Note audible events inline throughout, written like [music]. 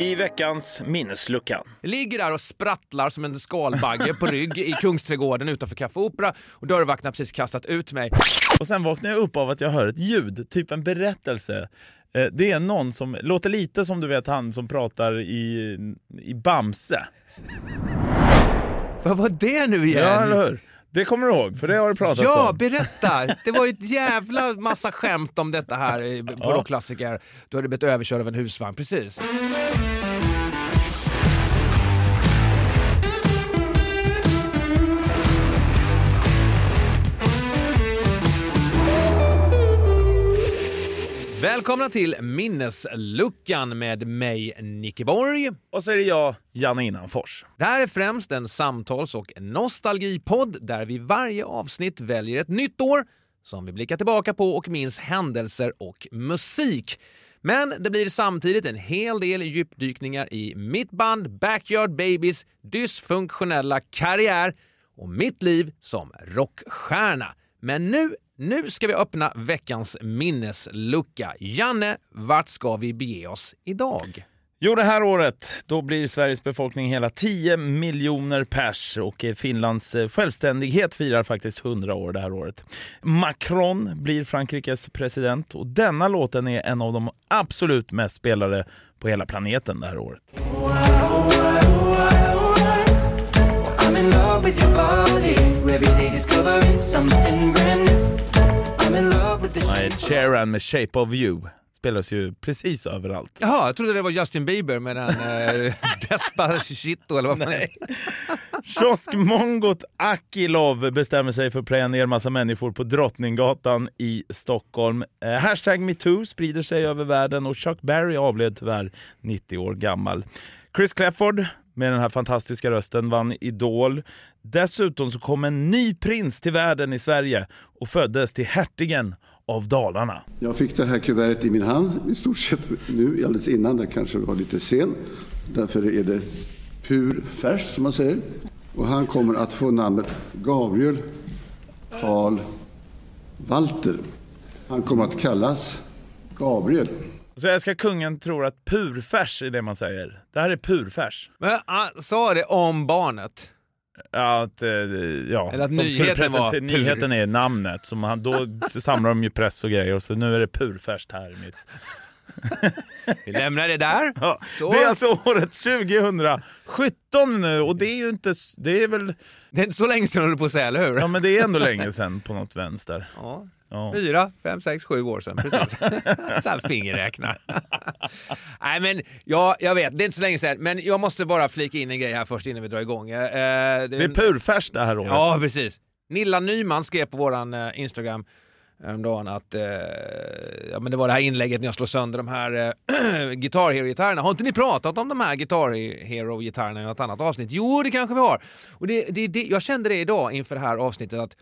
I veckans minneslucka. Ligger där och sprattlar som en skalbagge på rygg i Kungsträdgården utanför Café Opera och dörrvakten har precis kastat ut mig. Och sen vaknar jag upp av att jag hör ett ljud, typ en berättelse. Eh, Det är någon som låter lite som du vet han som pratar i, i Bamse. Vad var det nu igen? Ja, eller hur? Det kommer du ihåg, för det har du pratat Ja, om. berätta! Det var ju ett jävla massa skämt om detta här på Ja. rockklassiker. Du hade blivit överkörd av en husvagn, precis. Välkomna till Minnesluckan med mig, Nicke Borg. Och så är det jag, Janne Innanfors. Det här är främst en samtals och nostalgipodd där vi varje avsnitt väljer ett nytt år som vi blickar tillbaka på och minns händelser och musik. Men det blir samtidigt en hel del djupdykningar i mitt band Backyard Babies dysfunktionella karriär och mitt liv som rockstjärna. Men nu, nu ska vi öppna veckans minneslucka. Janne, vart ska vi bege oss idag? Jo, det här året då blir Sveriges befolkning hela 10 miljoner pers och eh, Finlands eh, självständighet firar faktiskt 100 år det här året. Macron blir Frankrikes president och denna låten är en av de absolut mest spelade på hela planeten det här året. I'm in love with your body. Every day discovering something brand new. The Nej, Sharon med Shape of You spelas ju precis överallt. Jaha, jag trodde det var Justin Bieber med den eh, [laughs] Despacito eller vad fan Nej. Kioskmongot Akilov bestämmer sig för att plöja ner massa människor på Drottninggatan i Stockholm. Eh, hashtag metoo sprider sig över världen och Chuck Berry avled tyvärr 90 år gammal. Chris Clafford med den här fantastiska rösten vann Idol. Dessutom så kom en ny prins till världen i Sverige och föddes till hertigen av Dalarna. Jag fick det här kuvertet i min hand i stort sett nu, alldeles innan. Det kanske var lite sen. Därför är det pur färskt som man säger. Och han kommer att få namnet Gabriel Karl Walter. Han kommer att kallas Gabriel. Så jag ska kungen tror att purfärs är det man säger. Det här är purfärs. Men han sa det om barnet. Att, eh, ja. Eller att nyheten var pur. Nyheten är namnet, som han, då samlar de ju press och grejer och så nu är det purfärskt här i mitt... [laughs] Vi lämnar det där. Ja, Så. det är alltså året 2017 nu och det är ju inte... Det är väl... Det är inte så länge sedan håller på att säga, eller hur? Ja men det är ändå länge sedan på något vänster. Ja. Ja. Fyra, fem, sex, sju år sedan. Precis. [laughs] så här fingerräknar. Nej men, ja, jag vet, det är inte så länge sedan. Men jag måste bara flika in en grej här först innan vi drar igång. Eh, Det är purfärskt det här året. Ja, precis. Nilla Nyman skrev på våran eh, Instagram häromdagen att eh, ja, men det var det här inlägget när jag slår sönder de här eh, [clears throat] Guitar Hero-gitarrerna. Har inte ni pratat om de här Guitar Hero-gitarrerna i något annat avsnitt? Jo, det kanske vi har. Och det, det, det, jag kände det idag inför det här avsnittet att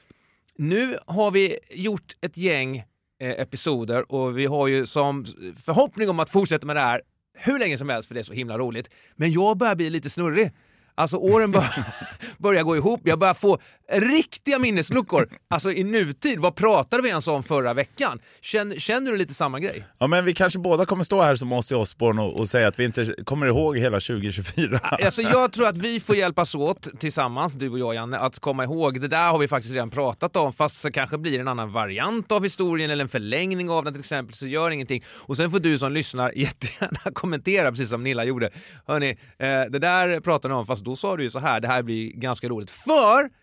nu har vi gjort ett gäng eh, episoder och vi har ju som förhoppning om att fortsätta med det här hur länge som helst för det är så himla roligt. Men jag börjar bli lite snurrig. Alltså åren bör, [laughs] börjar gå ihop. Jag börjar få riktiga minnesluckor. Alltså i nutid, vad pratade vi ens om förra veckan? Känner, känner du lite samma grej? Ja men vi kanske båda kommer stå här som Ozzy Osbourne och, och säga att vi inte kommer ihåg hela 2024. Alltså jag tror att vi får hjälpas åt tillsammans, du och jag Janne, att komma ihåg. Det där har vi faktiskt redan pratat om, fast så kanske blir en annan variant av historien eller en förlängning av den till exempel, så gör ingenting. Och sen får du som lyssnar [laughs] jättegärna kommentera, precis som Nilla gjorde. Hörni, eh, det där pratar ni om, fast då sa du ju så här, det här blir ganska roligt. För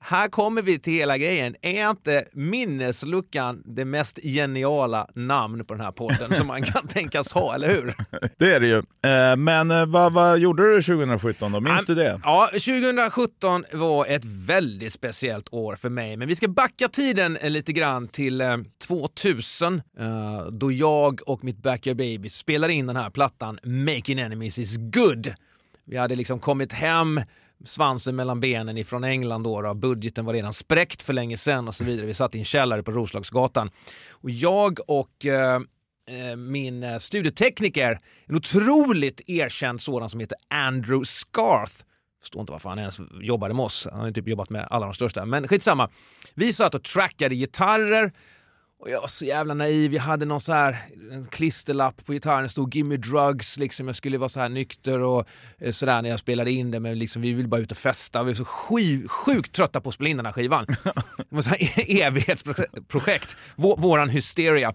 här kommer vi till hela grejen. Är inte minnesluckan det mest geniala namn på den här podden som man kan [laughs] tänkas ha, eller hur? Det är det ju. Eh, Men eh, vad, vad gjorde du 2017 då? Minns du det? Ja, 2017 var ett väldigt speciellt år för mig, men vi ska backa tiden eh, lite grann till eh, 2000 eh, då jag och mitt Backyard Baby spelade in den här plattan Making Enemies is good. Vi hade liksom kommit hem svansen mellan benen ifrån England då, då. Budgeten var redan spräckt för länge sedan och så vidare. Vi satt i en källare på Roslagsgatan. Och jag och eh, eh min eh, studietekniker, en otroligt erkänd sådan som heter Andrew Scarth, förstår inte varför han ens jobbade med oss. Han har ju typ jobbat med alla de största. Men skitsamma. Vi satt och trackade gitarrer och jag var så jävla naiv. Jag hade någon så här en klisterlapp på gitarren. Det stod “Gimme drugs”. Liksom. Jag skulle vara så här nykter och eh, sådär när jag spelade in det. Men liksom, vi ville bara ut och festa. Vi var så sju, sjukt trötta på att spela in den här skivan. Det var så här [laughs] evighetsprojekt. Vår, våran hysteria.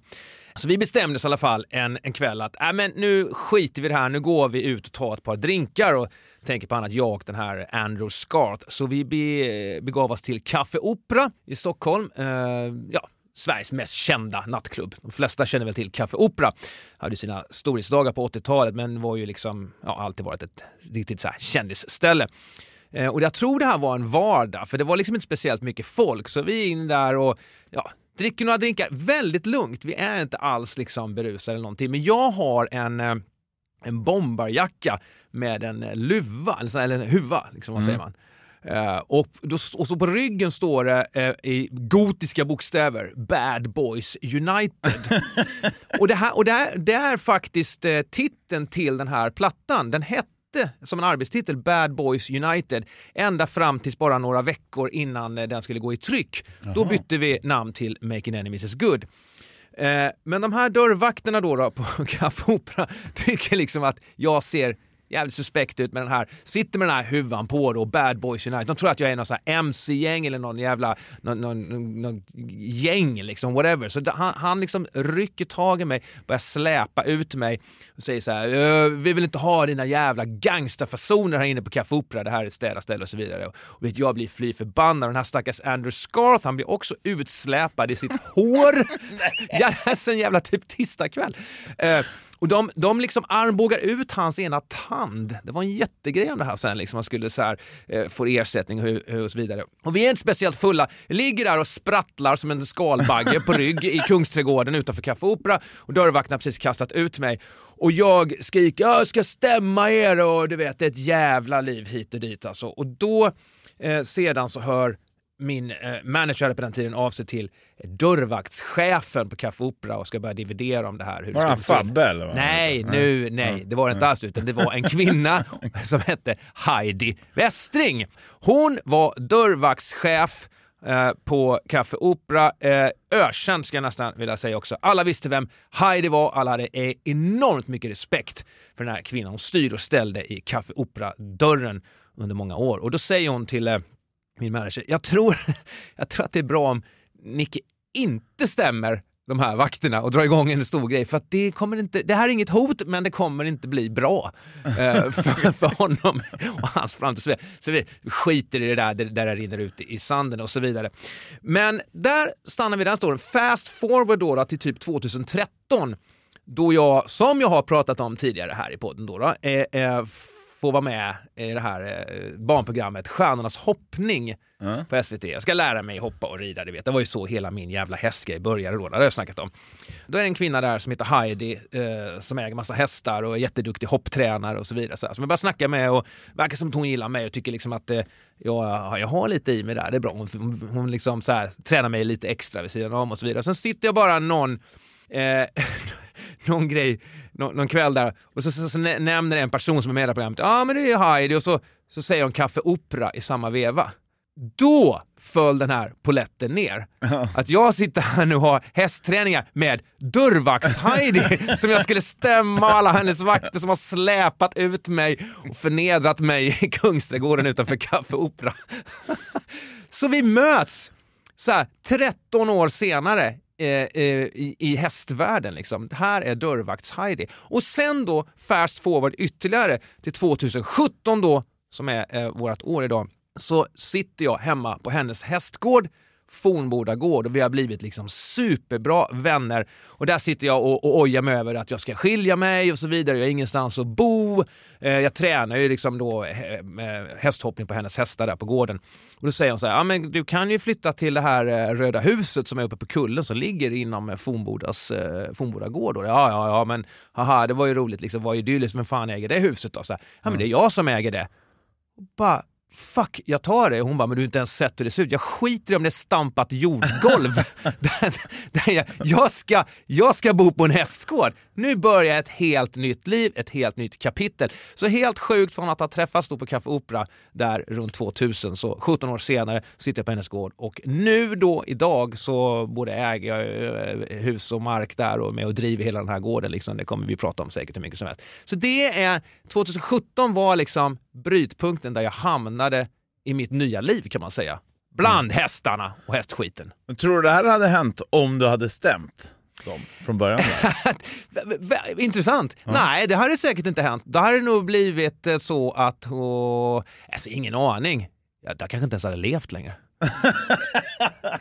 Så vi bestämde oss i alla fall en, en kväll att äh, men nu skiter vi i det här, nu går vi ut och tar ett par drinkar och tänker på annat, jag och den här Andrew Scarth. Så vi be, begav oss till Café Opera i Stockholm. Uh, ja, Sveriges mest kända nattklubb. De flesta känner väl till Café Opera. Hade sina storhetsdagar på 80-talet men var ju liksom, ja, alltid varit ett riktigt så här kändisställe. Eh, och jag tror det här var en vardag, för det var liksom inte speciellt mycket folk. Så vi är in där och ja, dricker några drinkar. Väldigt lugnt. Vi är inte alls liksom berusade eller någonting. Men jag har en, eh, en bombarjacka med en luva, eller, en huva, liksom, vad säger man? Eh, och, då, och så på ryggen står det eh, i gotiska bokstäver Bad Boys United. [laughs] och det, här, och det, här, det är faktiskt eh, titeln till den här plattan. Den hette som en arbetstitel Bad Boys United ända fram tills bara några veckor innan eh, den skulle gå i tryck. Då bytte vi namn till Making Enemies is Good. Eh, men de här dörrvakterna då, då på [laughs] Café Opera tycker liksom att jag ser jävligt suspekt ut med den här, sitter med den här huvan på då, Bad Boys United. De tror att jag är någon sån här MC-gäng eller någon jävla någon, någon, någon, gäng liksom, whatever. Så han, han liksom rycker tag i mig, börjar släpa ut mig och säger så här, "Eh, vi vill inte ha dina jävla gangsterfasoner här inne på Café Opera, det här är ett städarställe och så vidare. Och vet, jag blir fly förbannad och den här stackars Andrew Scarth, han blir också utsläpad i sitt hår. [laughs] [laughs] ja, det är så en jävla typ tisdagkväll. Eh, och de, de liksom armbågar ut hans ena tand. Det var en jättegrej om det här sen. Liksom. Man skulle så här, eh, få ersättning och, och så vidare. Och vi är inte speciellt fulla. Ligger där och sprattlar som en skalbagge på rygg i [laughs] Kungsträdgården utanför Café Opera och dörrvakten har precis kastat ut mig. Och jag skriker jag ska stämma er och du vet det är ett jävla liv hit och dit alltså. Och då eh, sedan så hör min eh, manager på den tiden av sig till dörrvaktschefen på Café Opera och ska börja dividera om det här. Hur Var han. Fabbe eller? vad? Nej, nu, nej, det var det inte alls utan det var en kvinna [laughs] [laughs] som hette Heidi Westring. Hon var dörrvaktschef eh, på Café Opera. Eh, ökänd ska jag nästan vilja säga också. Alla visste vem Heidi var, alla hade eh, enormt mycket respekt för den här kvinnan. Hon styrde och ställde i Café Opera-dörren under många år. Och då säger hon till min manager, jag tror, [laughs] jag tror att det är bra om Nicke inte stämmer de här vakterna och drar igång en stor grej för att det kommer inte, det här är inget hot men det kommer inte bli bra eh, [laughs] för, för honom och hans framtid. Så vi skiter i det där, det där det rinner ut i sanden och så vidare. Men där stannar vi den storyn. Fast forward då, då till typ 2013 då jag, som jag har pratat om tidigare här i podden, då, då eh, eh, får vara med i det här eh, barnprogrammet Stjärnornas hoppning på SVT. Jag ska lära mig hoppa och rida, det vet. Det var ju så hela min jävla hästgrej började då, det har jag snackat om. Då är det en kvinna där som heter Heidi eh, som äger massa hästar och är jätteduktig hopptränare och så vidare. Så, så jag börjar snacka med och verkar som att hon gillar mig och tycker liksom att eh, jag, jag har lite i mig där, det är bra. Hon, hon, hon liksom så här, tränar mig lite extra vid sidan om och så vidare. Sen sitter jag bara någon eh, [laughs] någon grej, någon, någon kväll där och så, så, så nä- nämner en person som är med i programmet, ja ah, men det är Heidi och så, så säger hon Café Opera i samma veva. Då föll den här poletten ner. Att jag sitter här nu och har hästträningar med dörrvakts-Heidi [laughs] som jag skulle stämma alla hennes vakter som har släpat ut mig och förnedrat mig i Kungsträdgården utanför Café Opera. [laughs] Så vi möts så här, 13 år senare eh, eh, i, i hästvärlden. Liksom. Det här är dörrvakts-Heidi. Och sen då fast forward ytterligare till 2017 då, som är eh, vårt år idag, så sitter jag hemma på hennes hästgård Fornboda gård och vi har blivit liksom superbra vänner. Och där sitter jag och, och ojar mig över att jag ska skilja mig och så vidare. Jag har ingenstans att bo. Eh, jag tränar ju liksom då eh, hästhoppning på hennes hästar där på gården. Och då säger hon så här, ja men du kan ju flytta till det här eh, röda huset som är uppe på kullen som ligger inom Fornbodas, eh, Fornboda eh, gård. Och, Ja, ja, ja, men haha, det var ju roligt liksom, vad idylliskt, liksom? men fan äger det huset då? Så här, ja men det är jag som äger det. Och bara, fuck, jag tar det. Hon bara, men du har inte ens sett hur det ser ut. Jag skiter i om det är stampat jordgolv. [laughs] [laughs] där, där jag, jag, ska, jag ska bo på en hästgård. Nu börjar ett helt nytt liv, ett helt nytt kapitel. Så helt sjukt från att ha träffats då på Café Opera där runt 2000, så 17 år senare sitter jag på hennes gård. Och nu då idag så både äger jag eh, hus och mark där och med och driver hela den här gården. Liksom. Det kommer vi prata om säkert hur mycket som helst. Så det är, 2017 var liksom brytpunkten där jag hamnade i mitt nya liv kan man säga. Bland hästarna och hästskiten. Men Tror du det här hade hänt om du hade stämt dem från början? [laughs] Intressant. Nej, det hade säkert inte hänt. Då hade det nog blivit eh, så att... Och, alltså, ingen aning. Jag, jag kanske inte ens hade levt längre. [laughs]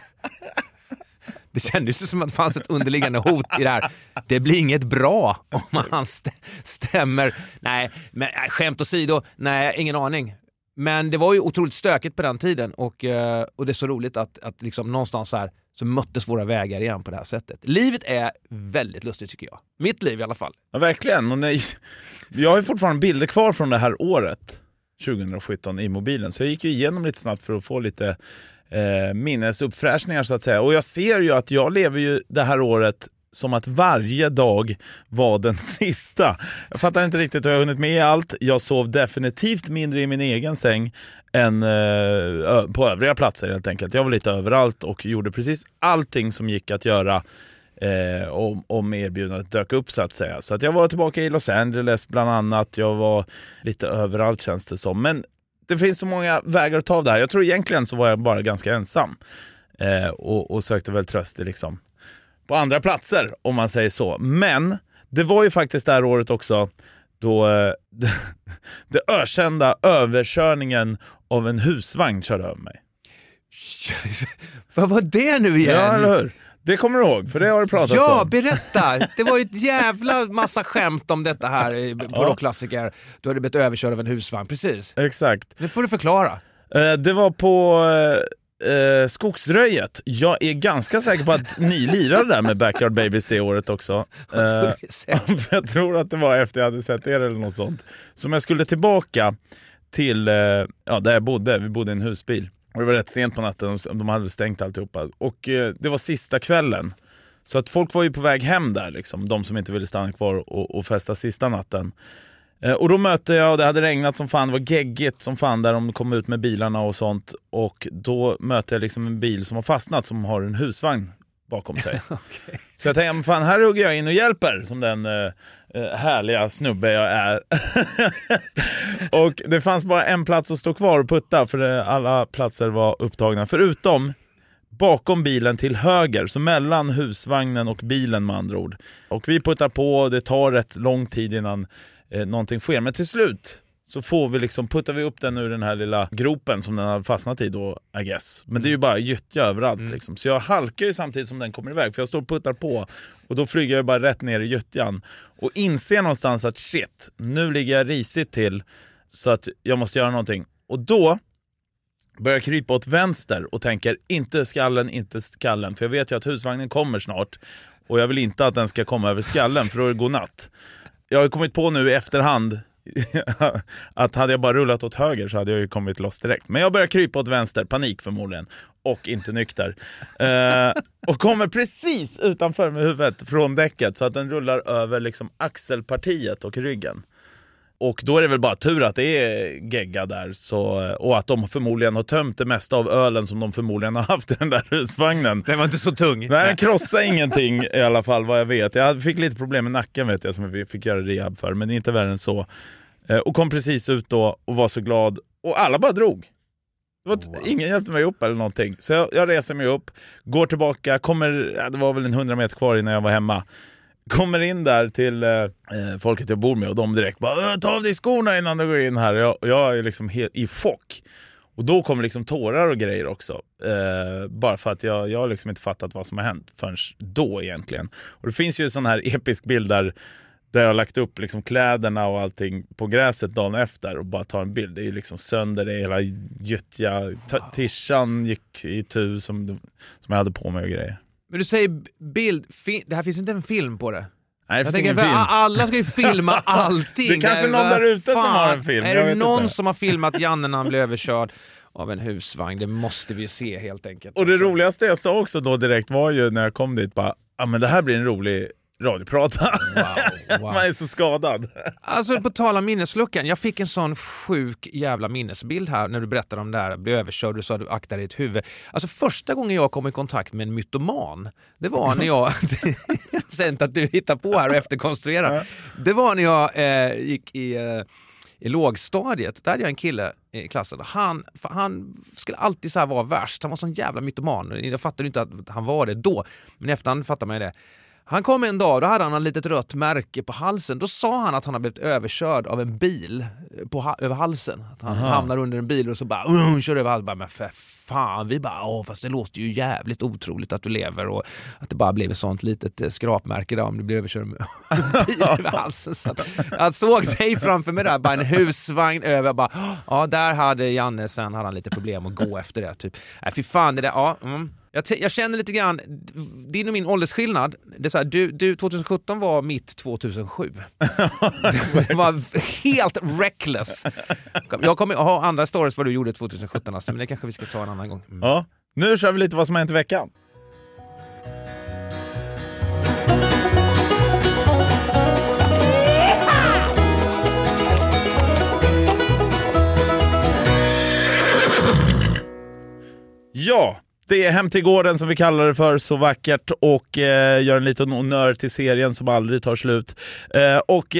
Det kändes ju som att det fanns ett underliggande hot i det här. Det blir inget bra om han st- stämmer. Nej, men äh, skämt åsido, nej, ingen aning. Men det var ju otroligt stökigt på den tiden och, eh, och det är så roligt att, att liksom någonstans så här så möttes våra vägar igen på det här sättet. Livet är väldigt lustigt tycker jag. Mitt liv i alla fall. Ja, verkligen. Och nej, jag har ju fortfarande bilder kvar från det här året, 2017, i mobilen. Så jag gick ju igenom lite snabbt för att få lite eh, minnesuppfräschningar så att säga. Och jag ser ju att jag lever ju det här året som att varje dag var den [laughs] sista. Jag fattar inte riktigt hur jag har hunnit med allt. Jag sov definitivt mindre i min egen säng än eh, på övriga platser helt enkelt. Jag var lite överallt och gjorde precis allting som gick att göra eh, om, om erbjudandet dök upp så att säga. Så att jag var tillbaka i Los Angeles bland annat. Jag var lite överallt känns det som. Men det finns så många vägar att ta av det här. Jag tror egentligen så var jag bara ganska ensam eh, och, och sökte väl tröst i liksom på andra platser om man säger så. Men det var ju faktiskt det här året också då eh, det, [laughs] det ökända överkörningen av en husvagn körde över mig. [laughs] Vad var det nu igen? Ja, eller hur? Det kommer du ihåg, för det har du pratat Ja, om. berätta! [laughs] Det var ju ett jävla massa skämt om detta här eh, på Ja. rockklassiker. Du hade blivit överkörd av en husvagn, precis. Exakt. Det får du förklara. Eh, Det var på eh, eh, Skogsröjet. Jag är ganska säker på att ni lirade där med Backyard Babies det året också. [laughs] Eh, tror för [laughs] jag tror att det var efter jag hade sett er eller något sånt. Som jag skulle tillbaka till eh, ja, där jag bodde. Vi bodde i en husbil. Och det var rätt sent på natten, de hade stängt alltihopa. Och eh, det var sista kvällen. Så att folk var ju på väg hem där, liksom, de som inte ville stanna kvar och, och festa sista natten. Eh, Och då mötte jag, och det hade regnat som fan, det var geggigt som fan där de kom ut med bilarna och sånt. Och då mötte jag liksom en bil som har fastnat som har en husvagn bakom sig. [laughs] Så jag tänkte, fan här hugger jag in och hjälper som den eh, eh, härliga snubbe jag är. [laughs] och det fanns bara en plats att stå kvar och putta för det, alla platser var upptagna. Förutom bakom bilen till höger, så mellan husvagnen och bilen med andra ord. Och vi puttar på det tar rätt lång tid innan eh, någonting sker. Men till slut så får vi liksom, puttar vi upp den ur den här lilla gropen som den har fastnat i då, I guess. Men det är ju bara gyttja överallt liksom. Så jag halkar ju samtidigt som den kommer iväg, för jag står och puttar på och då flyger jag bara rätt ner i gyttjan. Och inser någonstans att shit, nu ligger jag risigt till så att jag måste göra någonting. Och då börjar jag krypa åt vänster och tänker inte skallen, inte skallen. För jag vet ju att husvagnen kommer snart och jag vill inte att den ska komma över skallen för då är det godnatt. Jag har kommit på nu i efterhand [laughs] att hade jag bara rullat åt höger så hade jag ju kommit loss direkt. Men jag börjar krypa åt vänster, panik förmodligen, och inte nykter. Eh, och kommer precis utanför med huvudet från däcket så att den rullar över liksom axelpartiet och ryggen. Och då är det väl bara tur att det är gegga där så, och att de förmodligen har tömt det mesta av ölen som de förmodligen har haft i den där husvagnen. Den var inte så tung. Nej, den krossade ingenting [laughs] i alla fall vad jag vet. Jag fick lite problem med nacken vet jag som jag fick göra rehab för, men inte värre än så. Eh, Och kom precis ut då och var så glad. Och alla bara drog. T- Ingen hjälpte mig upp eller någonting. Så jag, jag reser mig upp, går tillbaka, kommer, det var väl en hundra meter kvar innan jag var hemma. Kommer in där till eh, eh, folket jag bor med och de direkt bara "Äh, “ta av dig skorna innan du går in här”. Jag, jag är liksom helt i chock. Och då kommer liksom tårar och grejer också. Eh, bara för att jag, jag har liksom inte fattat vad som har hänt förrän då egentligen. Och det finns ju en sån här [laughs] episk bild där, där jag har lagt upp liksom kläderna och allting på gräset dagen efter och bara tar en bild. Det är liksom sönder, det är hela gyttja. Tishan gick i tu som, som jag hade på mig och grejer. Men du säger bild, det här finns inte en film på det? Nej, det Jag tänker, film. alla ska ju filma [laughs] allting. Det är kanske någon där ute som har en film, Är det någon inte. som har filmat [laughs] Janne när han blev överkörd av en husvagn? Det måste vi ju se helt enkelt. Och det roligaste jag sa också då direkt var ju när jag kom dit bara, ja men det här blir en rolig radioprata. Wow, wow. [laughs] Man är så skadad. Alltså på tal om minnesluckan, jag fick en sån sjuk jävla minnesbild här när du berättade om det här, blev överkörd, du sa du aktade ditt huvud. Alltså första gången jag kom i kontakt med en mytoman, det var när jag, [laughs] sen att du hittar på här och efterkonstruerar, det var när jag eh, gick i eh, i lågstadiet, där hade jag en kille i klassen. Han, han skulle alltid så vara värst. Han var sån jävla mytoman. Jag fattade inte att han var det då, men i efterhand fattar man ju det. Han kom en dag, då hade han ett litet rött märke på halsen. Då sa han att han hade blivit överkörd av en bil på, ha- över halsen. Att han hamnar under en bil och så bara uh, kör över halsen. Bara, Men för fan, vi bara åh, fast det låter ju jävligt otroligt att du lever och att det bara blev ett sånt litet eh, skrapmärke där om du blev överkörd med [laughs] en bil över halsen. Så att, jag såg dig framför mig där, bara en husvagn över. Jag bara, ja, där hade Janne, sen hade han lite problem att gå efter det. Typ. Nej, fy fan, det där, ja. Mm. Jag, jag känner lite grann, din och min åldersskillnad, det är så här, du, du 2017 var mitt 2007. det var helt reckless. Jag kommer ha andra stories vad du gjorde 2017, alltså, men det kanske vi ska ta en annan gång. Mm. Ja. Nu kör vi lite vad som har hänt i veckan. Ja, det är Hem till gården som vi kallar det för så vackert och eh, gör en liten honnör till serien som aldrig tar slut. Eh, och [laughs]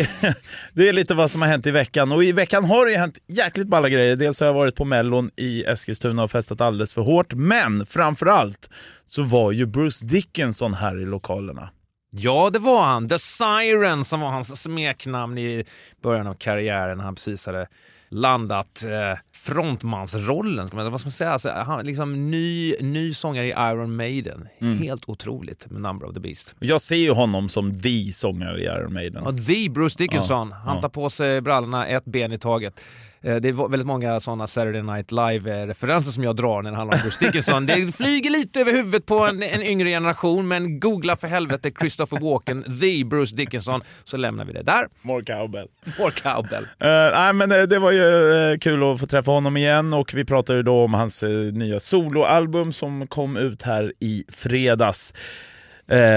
det är lite vad som har hänt i veckan och i veckan har det ju hänt jäkligt balla grejer. Dels har jag varit på Mellon i Eskilstuna och festat alldeles för hårt, men framförallt så var ju Bruce Dickinson här i lokalerna. Ja, det var han. The Siren som var hans smeknamn i början av karriären när han precis hade landat eh, frontmansrollen. Ska man, vad ska man säga? Alltså, han, liksom ny, ny sångare i Iron Maiden. Helt otroligt med Number of the Beast. Jag ser ju honom som the sångare i Iron Maiden. Och the Bruce Dickinson, han tar på sig brallorna ett ben i taget. Eh, Det är väldigt många sådana Saturday Night Live-referenser som jag drar när det handlar om Bruce Dickinson. Det flyger lite över huvudet på en, en yngre generation, men googla för helvete Christopher Walken, the Bruce Dickinson, så lämnar vi det där. More cowbell. More cowbell. Uh, nej, men eh, det var ju kul att få träffa honom igen och vi pratade ju då om hans nya soloalbum som kom ut här i fredags.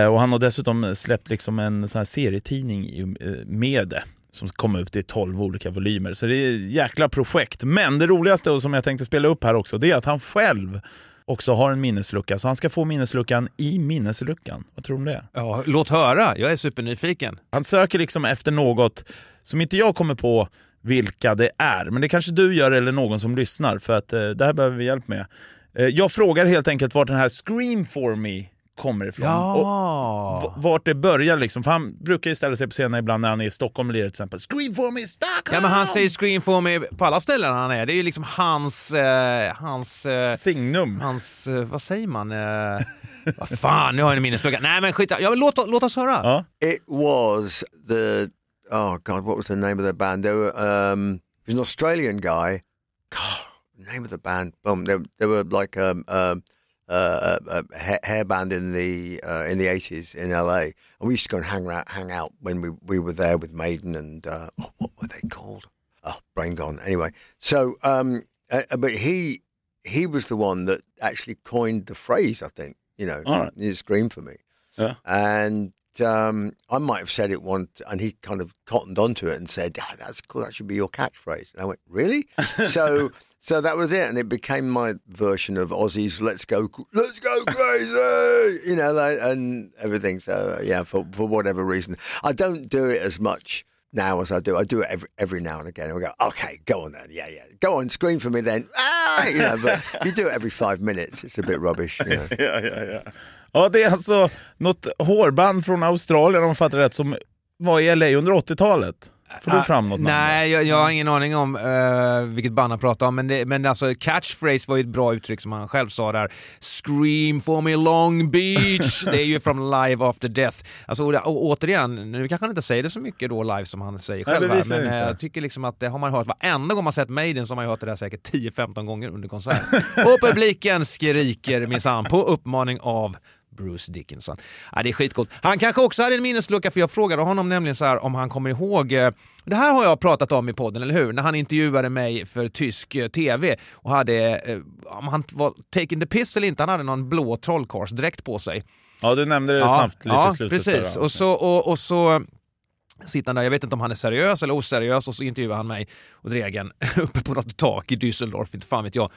Och han har dessutom släppt liksom en sån här serietidning med det som kom ut i 12 olika volymer. Så det är ett jäkla projekt. Men det roligaste och som jag tänkte spela upp här också, det är att han själv också har en minneslucka. Så han ska få minnesluckan i minnesluckan. Vad tror du om det? Ja, låt höra, jag är supernyfiken. Han söker liksom efter något som inte jag kommer på vilka det är. Men det kanske du gör eller någon som lyssnar för att eh, det här behöver vi hjälp med. Eh, jag frågar helt enkelt vart den här Scream for me kommer ifrån. Och Ja. v- vart det börjar liksom. För han brukar ju ställa sig på scenen ibland när han är i Stockholm eller till exempel. Scream for me Stockholm! Ja men han säger Scream for me på alla ställen han är. Det är ju liksom hans, eh, hans, eh, Signum. hans, eh, vad säger man? Eh, vad fan, nu har jag en minneslucka. Nej men skit ja, men låt, låt oss höra. Ja. It was the oh god, what was the name of the band? They were um, it was an Australian guy. God, name of the band. Boom. They, they were like um, um, uh, a, a hair, band in the uh, in the eighties in LA, and we used to go and hang out, hang out when we we were there with Maiden and uh, what were they called? Oh, brain gone. Anyway, so um, uh, but he he was the one that actually coined the phrase. I think you know, All right. you scream for me Yeah. and um, I might have said it once, and he kind of cottoned onto it and said, ah, "That's cool. That should be your catchphrase." And I went, "Really?" [laughs] so, so that was it, and it became my version of Aussie's "Let's go, let's go crazy," [laughs] you know, like, and everything. So, uh, yeah, for for whatever reason, I don't do it as much now as I do. I do it every every now and again. I go, "Okay, go on then, yeah, yeah, go on, scream for me then." [laughs] Ah, you know, but you do it every five minutes, it's a bit rubbish. You know. Ja, ja, ja. ja, det är alltså något hårband från Australien om jag fattar rätt som var i LA under 80-talet. Får du fram något namn? Nej, jag, jag har ingen aning om uh, vilket band han pratar om, men, det, men alltså catchphrase var ju ett bra uttryck som han själv sa där. Scream for me Long Beach! [laughs] det är ju från Live After Death. Alltså, och, och, återigen, nu kanske han inte säger det så mycket då live som han säger Nej, själv, bevisligen men eh, inte. jag tycker liksom att det har man hört varenda gång man sett Maiden så har man ju hört det där säkert 10-15 gånger under konserten. [laughs] och publiken skriker minsann på uppmaning av Bruce Dickinson. Ja, det är skitcoolt. Han kanske också hade en minneslucka för jag frågade honom nämligen så här om han kommer ihåg, eh, det här har jag pratat om i podden, eller hur? När han intervjuade mig för tysk eh, TV och hade, eh, om han var taking the piss eller inte, han hade någon blå trollkarlsdräkt på sig. Ja, du nämnde det snabbt lite ja, i slutet. precis. Och så, och, och så sitter han där, jag vet inte om han är seriös eller oseriös och så intervjuar han mig och Dregen [laughs] uppe på något tak i Düsseldorf, inte fan vet jag.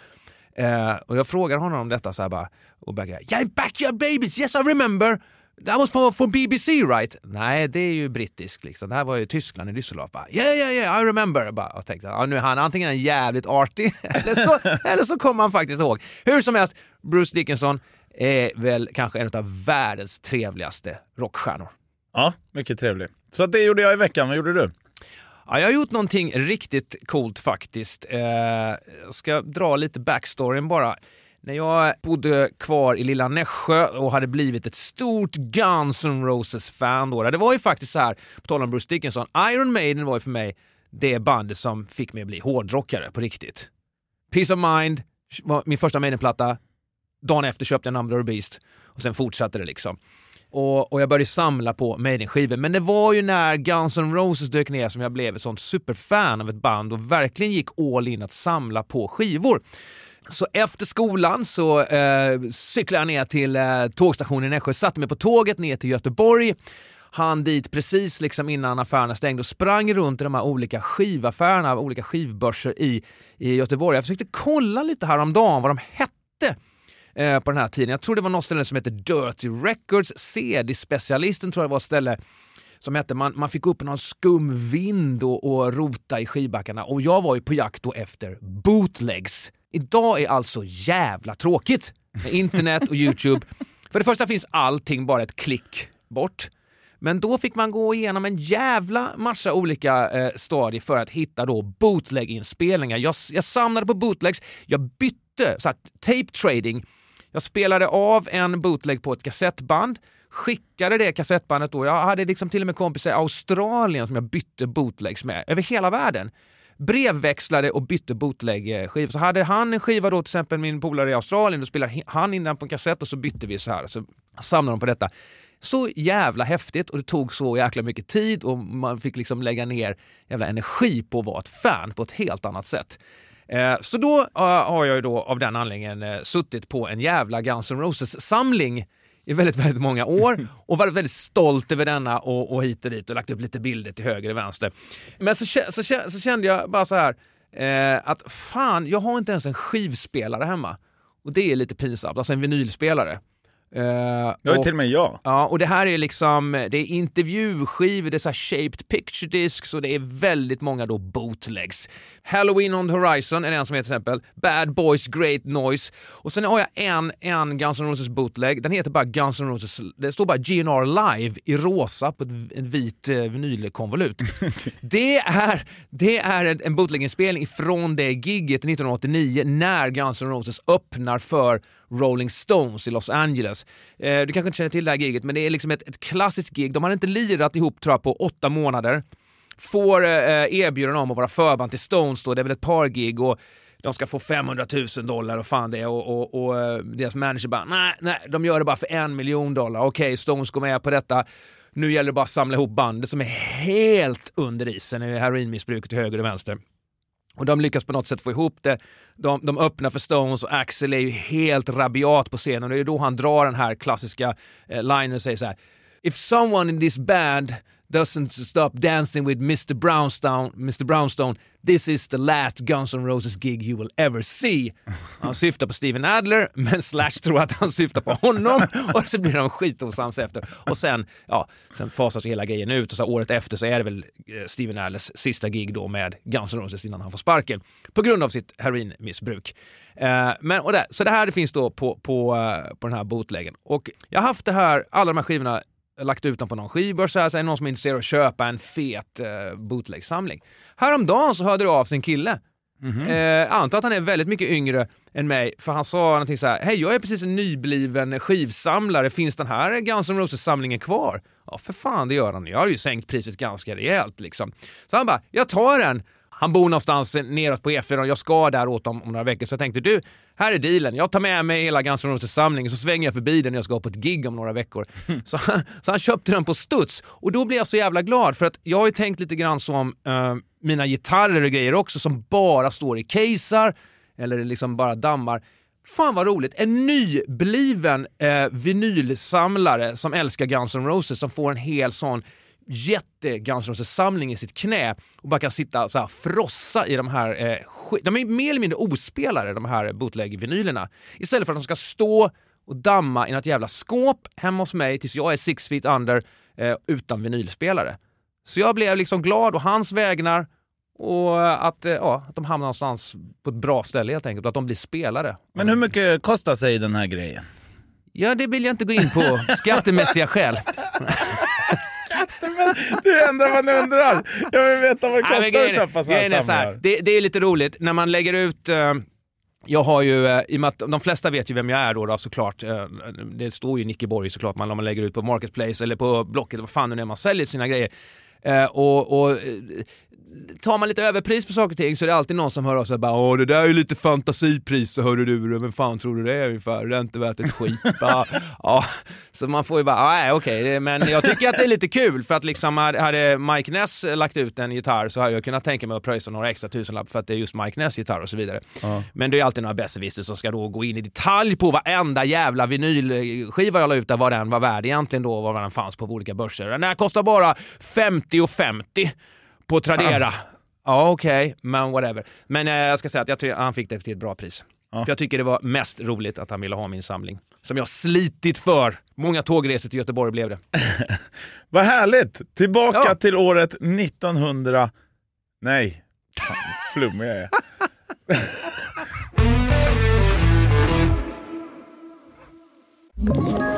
Eh, och jag frågar honom om detta så här bara, och Bagge, yeah, backyard babies, yes I remember! That was for, for BBC right? Nej, det är ju brittisk liksom. Det här var ju Tyskland i Düsseldorf. Bara, yeah, yeah, yeah, I remember. Bara, och tänkte, ja, nu är han antingen en jävligt artig [laughs] eller så, eller så kommer han faktiskt ihåg. Hur som helst, Bruce Dickinson är väl kanske en av världens trevligaste rockstjärnor. Ja, mycket trevlig. Så det gjorde jag i veckan. Vad gjorde du? Ja, jag har gjort någonting riktigt coolt faktiskt. Eh, jag ska dra lite backstoryn bara. När jag bodde kvar i lilla Nässjö och hade blivit ett stort Guns N' Roses-fan då. Det var ju faktiskt så här, på tal om Bruce Dickinson, Iron Maiden var ju för mig det bandet som fick mig att bli hårdrockare på riktigt. Peace of Mind var min första Maiden-platta. Dagen efter köpte jag Number of the Beast och sen fortsatte det liksom. Och, och jag började samla på Maiden-skivor. Men det var ju när Guns N' Roses dök ner som jag blev ett sånt superfan av ett band och verkligen gick all in att samla på skivor. Så efter skolan så eh, cyklade jag ner till eh, tågstationen i Nässjö, satte mig på tåget ner till Göteborg, han dit precis liksom innan affärerna stängde och sprang runt i de här olika skivaffärerna, olika skivbörser i, i Göteborg. Jag försökte kolla lite häromdagen vad de hette eh, på den här tiden. Jag tror det var något ställe som heter Dirty Records, CD-specialisten tror jag det var ett ställe som hette, man, man fick upp någon skum vind och, och rota i skivbackarna och jag var ju på jakt då efter bootlegs. Idag är alltså jävla tråkigt med internet och Youtube. För det första finns allting bara ett klick bort. Men då fick man gå igenom en jävla massa olika eh, stadier för att hitta då bootleg-inspelningar. Jag, jag samlade på bootlegs, jag bytte, så här, tape trading. Jag spelade av en bootleg på ett kassettband, skickade det kassettbandet då. Jag hade liksom till och med kompisar i Australien som jag bytte bootlegs med, över hela världen brevväxlade och bytte bootleg-skivor. Så hade han en skiva då, till exempel min polare i Australien, då spelade han in den på en kassett och så bytte vi så här. Så samlade de på detta. Så jävla häftigt och det tog så jäkla mycket tid och man fick liksom lägga ner jävla energi på att vara ett fan på ett helt annat sätt. Eh, Så då eh, har jag ju då av den anledningen eh, suttit på en jävla Guns N' Roses-samling i väldigt, väldigt många år [laughs] och varit väldigt stolt över denna och, och hit och dit och lagt upp lite bilder till höger och vänster. Men så, så, så kände jag bara så här eh, att fan, jag har inte ens en skivspelare hemma. Och det är lite pinsamt, alltså en vinylspelare. Eh, Det var till och med jag. Ja, och det här är liksom, det är intervjuskivor, det är så shaped picture discs och det är väldigt många då bootlegs. Halloween on the Horizon är en som heter till exempel, Bad Boys Great Noise. Och sen har jag en, en Guns N' Roses bootleg, den heter bara Guns N' Roses, det står bara GNR Live i rosa på ett, en vit eh, vinylkonvolut. [laughs] det är, det är en, en bootleg-inspelning från det gigget 1989 när Guns N' Roses öppnar för Rolling Stones i Los Angeles. Eh, du kanske inte känner till det här giget, men det är liksom ett, ett klassiskt gig. De hade inte lirat ihop tror jag på åtta månader. Får eh, erbjudande om att vara förband till Stones då, det är väl ett par gig och de ska få 500 000 dollar och fan det är och, och, och eh, deras manager bara nej, nej, de gör det bara för en miljon dollar. Okej, Stones går med på detta. Nu gäller det bara att samla ihop bandet som är helt under isen, i är till höger och vänster. Och de lyckas på något sätt få ihop det. De, de öppnar för Stones och Axel är ju helt rabiat på scenen och det är då han drar den här klassiska eh, linen och säger så här. If someone in this band doesn't stop dancing with Mr Brownstone, Mr Brownstone, this is the last Guns N' Roses gig you will ever see. Han syftar på Steven Adler, [laughs] men Slash tror att han syftar på honom [laughs] och så blir de skitosams efter. Och sen, ja, sen fasas hela grejen ut och så året efter så är det väl eh, Steven Adlers sista gig då med Guns N' Roses innan han får sparken på grund av sitt heroinmissbruk. Eh, men, och det, så det här finns då på, på, eh, på den här bootleggen. Och jag har haft det här, alla de här skivorna lagt ut dem på någon skivbörs, så här, så är det någon som är intresserad av att köpa en fet eh, bootleg-samling. Häromdagen så hörde det av sin kille. Eh, jag antar att han är väldigt mycket yngre än mig, för han sa någonting så här, hej jag är precis en nybliven skivsamlare, finns den här Guns N' Roses-samlingen kvar? Ja för fan det gör han, jag har ju sänkt priset ganska rejält liksom. Så han bara, jag tar den. Han bor någonstans neråt på E4 och jag ska där åt om, om några veckor, så jag tänkte du, här är dealen. Jag tar med mig hela Guns N' Roses samling så svänger jag förbi den när jag ska på ett gig om några veckor. [laughs] Så, han- så han köpte den på studs och då blev jag så jävla glad för att jag har ju tänkt lite grann som eh, mina gitarrer och grejer också som bara står i casear eller liksom bara dammar. Fan vad roligt! En nybliven eh, vinylsamlare som älskar Guns N' Roses som får en hel sån jätte Guns Roses-samling i sitt knä och bara kan sitta och så här frossa i de här... Eh, de är mer eller mindre ospelare, de här bootleg-vinylerna. Istället för att de ska stå och damma i något jävla skåp hemma hos mig tills jag är six feet under eh, utan vinylspelare. Så jag blev liksom glad och hans vägnar och att, eh, ja, att de hamnar någonstans på ett bra ställe helt enkelt och att de blir spelare. Men hur mycket kostar sig den här grejen? Ja, det vill jag inte gå in på. [laughs] Skattemässiga skäl. Det är det enda man undrar. Jag vill veta vad det Nej, kostar att grejen är- köpa är här så här, det, det är lite roligt när man lägger ut eh, jag har ju, eh, i och med att de flesta vet ju vem jag är då, då såklart. Eh, det står ju Nicke Borg såklart man, om man lägger ut på Marketplace eller på Blocket, vad fan nu är man säljer sina grejer. Och, och tar man lite överpris för saker och ting så är det alltid någon som hör av sig och bara Åh det där är ju lite fantasipris så hörde du, vem fan tror du det är ungefär? Det är inte värt ett skit. bara, [laughs] ja. Så man får ju bara, nej okej, det- men jag tycker att det är lite kul för att liksom hade- Mike Ness lagt ut en gitarr så hade jag kunnat tänka mig att pröjsa några extra tusenlapp för att det är just Mike Ness gitarr och så vidare. Men det är alltid några besserwissrar som ska då gå in i detalj på varenda jävla vinylskiva jag la ut där, vad den var värd egentligen då, vad den fanns på olika börser. Den här kostar bara 50 och 50 på Tradera. Ja, okej, men whatever. Men eh, jag ska säga att jag tror han fick det till ett bra pris. För jag tycker det var mest roligt att han ville ha min samling. Som jag slitit för. Många tågresor till Göteborg blev det. [laughs] Vad härligt! Tillbaka Ja. till året 1900... Nej, Fan, flummig jag är. [laughs] [laughs]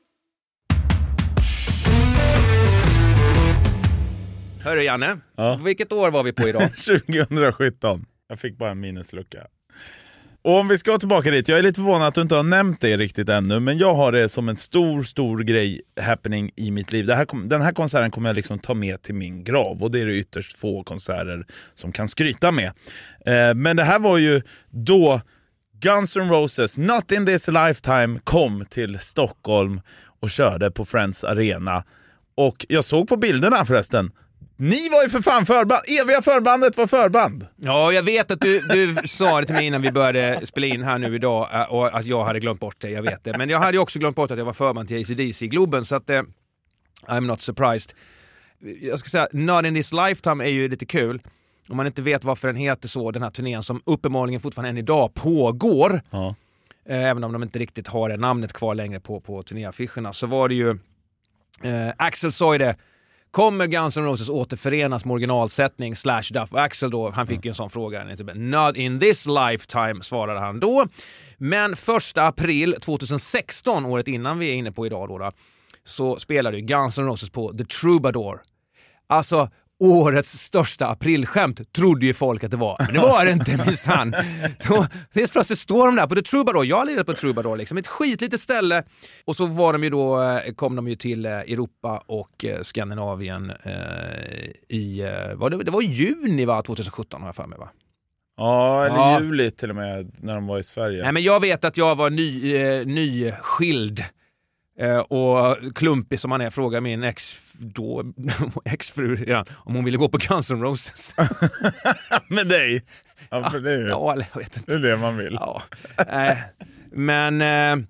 Hörru Janne, vilket år var vi på idag? [laughs] 2017. Jag fick bara en minneslucka. Och om vi ska tillbaka dit, jag är lite förvånad att du inte har nämnt det riktigt ännu, men jag har det som en stor, stor grej, happening i mitt liv. Här den här konserten kommer jag liksom ta med till min grav och det är det ytterst få konserter som kan skryta med. Eh, men det här var ju då Guns N' Roses, Not In This Lifetime, kom till Stockholm och körde på Friends Arena. Och jag såg på bilderna förresten, ni var ju för fan förband, eviga förbandet var förband! Ja, jag vet att du, du sa det till mig innan vi började spela in här nu idag eh, och att jag hade glömt bort det, jag vet det. Men jag hade ju också glömt bort att jag var förband till ACDC i Globen, så att eh, I'm not surprised. Jag ska säga, Not in this lifetime är ju lite kul. Om man inte vet varför den heter så, den här turnén som uppenbarligen fortfarande än idag pågår. Ja. Eh, även om de inte riktigt har det namnet kvar längre på, på turnéaffischerna, så var det ju eh, Axel det, kommer Guns N' Roses återförenas med originalsättning slash Duff? Axel då, han fick ju en sån fråga, typ, not in this lifetime svarade han då. Men första april 2016, året innan vi är inne på idag då, då så spelade ju Guns N' Roses på The Troubadour. Alltså, årets största aprilskämt trodde ju folk att det var. Men det var det inte minsann. [laughs] Helt plötsligt står de där på The Troubadour. Jag har lirat på Troubadour, liksom. ett skitlitet ställe. Och så var de ju då, eh, kom de ju till eh, Europa och eh, Skandinavien eh, i, var det, det var juni va, 2017 har jag för mig va? Ja, eller Ja. juli till och med, när de var i Sverige. Nej, men jag vet att jag var ny, eh, nyskild och klumpig som man är frågade min ex, då, [laughs] exfru redan om hon ville gå på Guns N' Roses. [laughs] Med dig? Ja, för det är ju ja, eller jag vet inte. det, är det man vill. Ja. Eh, men, eh,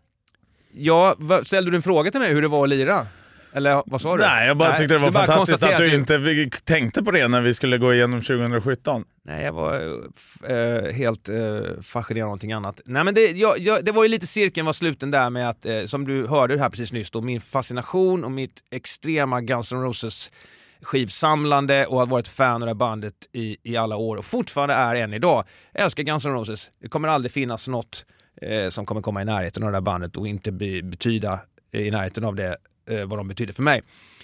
ja, ställde du en fråga till mig hur det var att lira? Eller vad sa du? Nej, jag bara tyckte det var du fantastiskt att konstaterade du inte tänkte på det när vi skulle gå igenom 2017. Nej, jag var eh, helt eh, fascinerad av någonting annat. Nej, men det, jag, jag, det var ju lite cirkeln var sluten där med att, eh, som du hörde här precis nyss, då, min fascination och mitt extrema Guns N' Roses skivsamlande och att vara ett fan av det här bandet i, i alla år och fortfarande är än idag. Jag älskar Guns N' Roses. Det kommer aldrig finnas något eh, som kommer komma i närheten av det där bandet och inte be, betyda i närheten av det eh, vad de betyder för mig.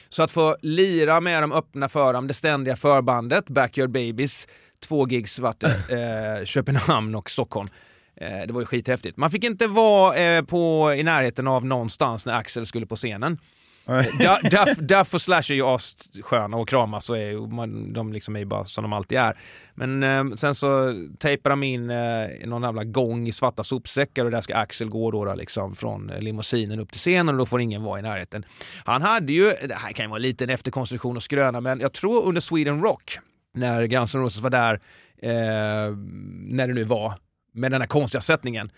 Så att få lira med dem, öppna för dem, det ständiga förbandet, Backyard Babies, två gigs vart [laughs] eh, Köpenhamn och Stockholm. Eh, det var ju skithäftigt. Man fick inte vara eh, på, i närheten av någonstans när Axel skulle på scenen. [laughs] Duff, Duff och Slash är ju assköna och kramas och är, man, de liksom är ju bara som de alltid är. Men eh, sen så tejpar de in eh, någon jävla gång i svarta sopsäckar och där ska Axel gå då, då liksom från eh, limousinen upp till scenen och då får ingen vara i närheten. Han hade ju, det här kan ju vara en liten efterkonstruktion och skröna, men jag tror under Sweden Rock, när Guns N' Roses var där, eh, när det nu var, med den här konstiga sättningen,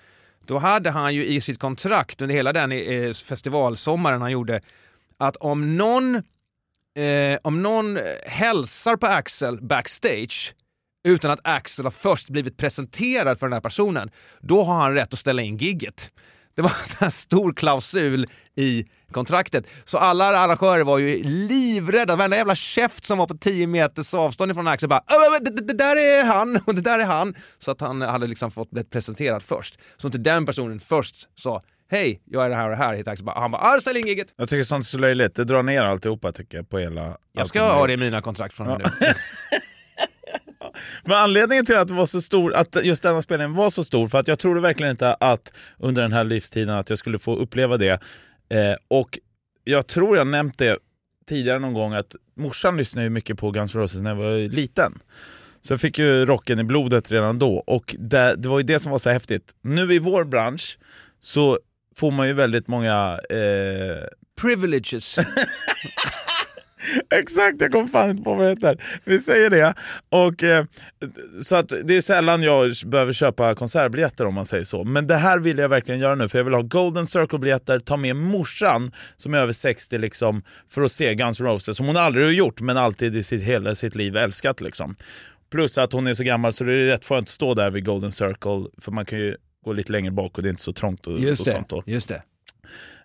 då hade han ju i sitt kontrakt under hela den eh, festivalsommaren han gjorde att om någon, eh, om någon hälsar på Axel backstage utan att Axel har först blivit presenterad för den här personen, då har han rätt att ställa in gigget. Det var en stor klausul i kontraktet. Så alla arrangörer var ju livrädda. Varenda jävla käft som var på 10 meters avstånd ifrån Axel bara det, det, det där är han och [laughs] det där är han. Så att han hade liksom fått bli presenterad först. Så inte den personen först sa Hej, jag är det här och det här. Hit Axel han bara, ah, ställ in gigget. Jag tycker sånt är så löjligt. Det drar ner alltihopa tycker jag på hela... Jag ska ha det i mina kontrakt från och Ja. nu. [laughs] Men anledningen till att det var så stor, att just denna spelningen var så stor, för att jag trodde verkligen inte att under den här livstiden att jag skulle få uppleva det. Eh, och jag tror jag nämnt det tidigare någon gång att morsan lyssnade mycket på Guns Roses när jag var liten. Så jag fick ju rocken i blodet redan då och det, det var ju det som var så häftigt. Nu i vår bransch så får man ju väldigt många... Eh... Privileges. [laughs] Exakt, jag kom fan inte på vad det heter. Vi säger det. Och, eh, så att det är sällan jag behöver köpa konsertbiljetter om man säger så. Men det här vill jag verkligen göra nu för jag vill ha Golden Circle-biljetter, ta med morsan som är över 60 liksom, för att se Guns N' Roses, som hon aldrig har gjort men alltid i sitt, hela sitt liv älskat. Liksom. Plus att hon är så gammal så det är rätt skönt att stå där vid Golden Circle för man kan ju gå lite längre bak och det är inte så trångt och, Just och det, sånt. Då. just det.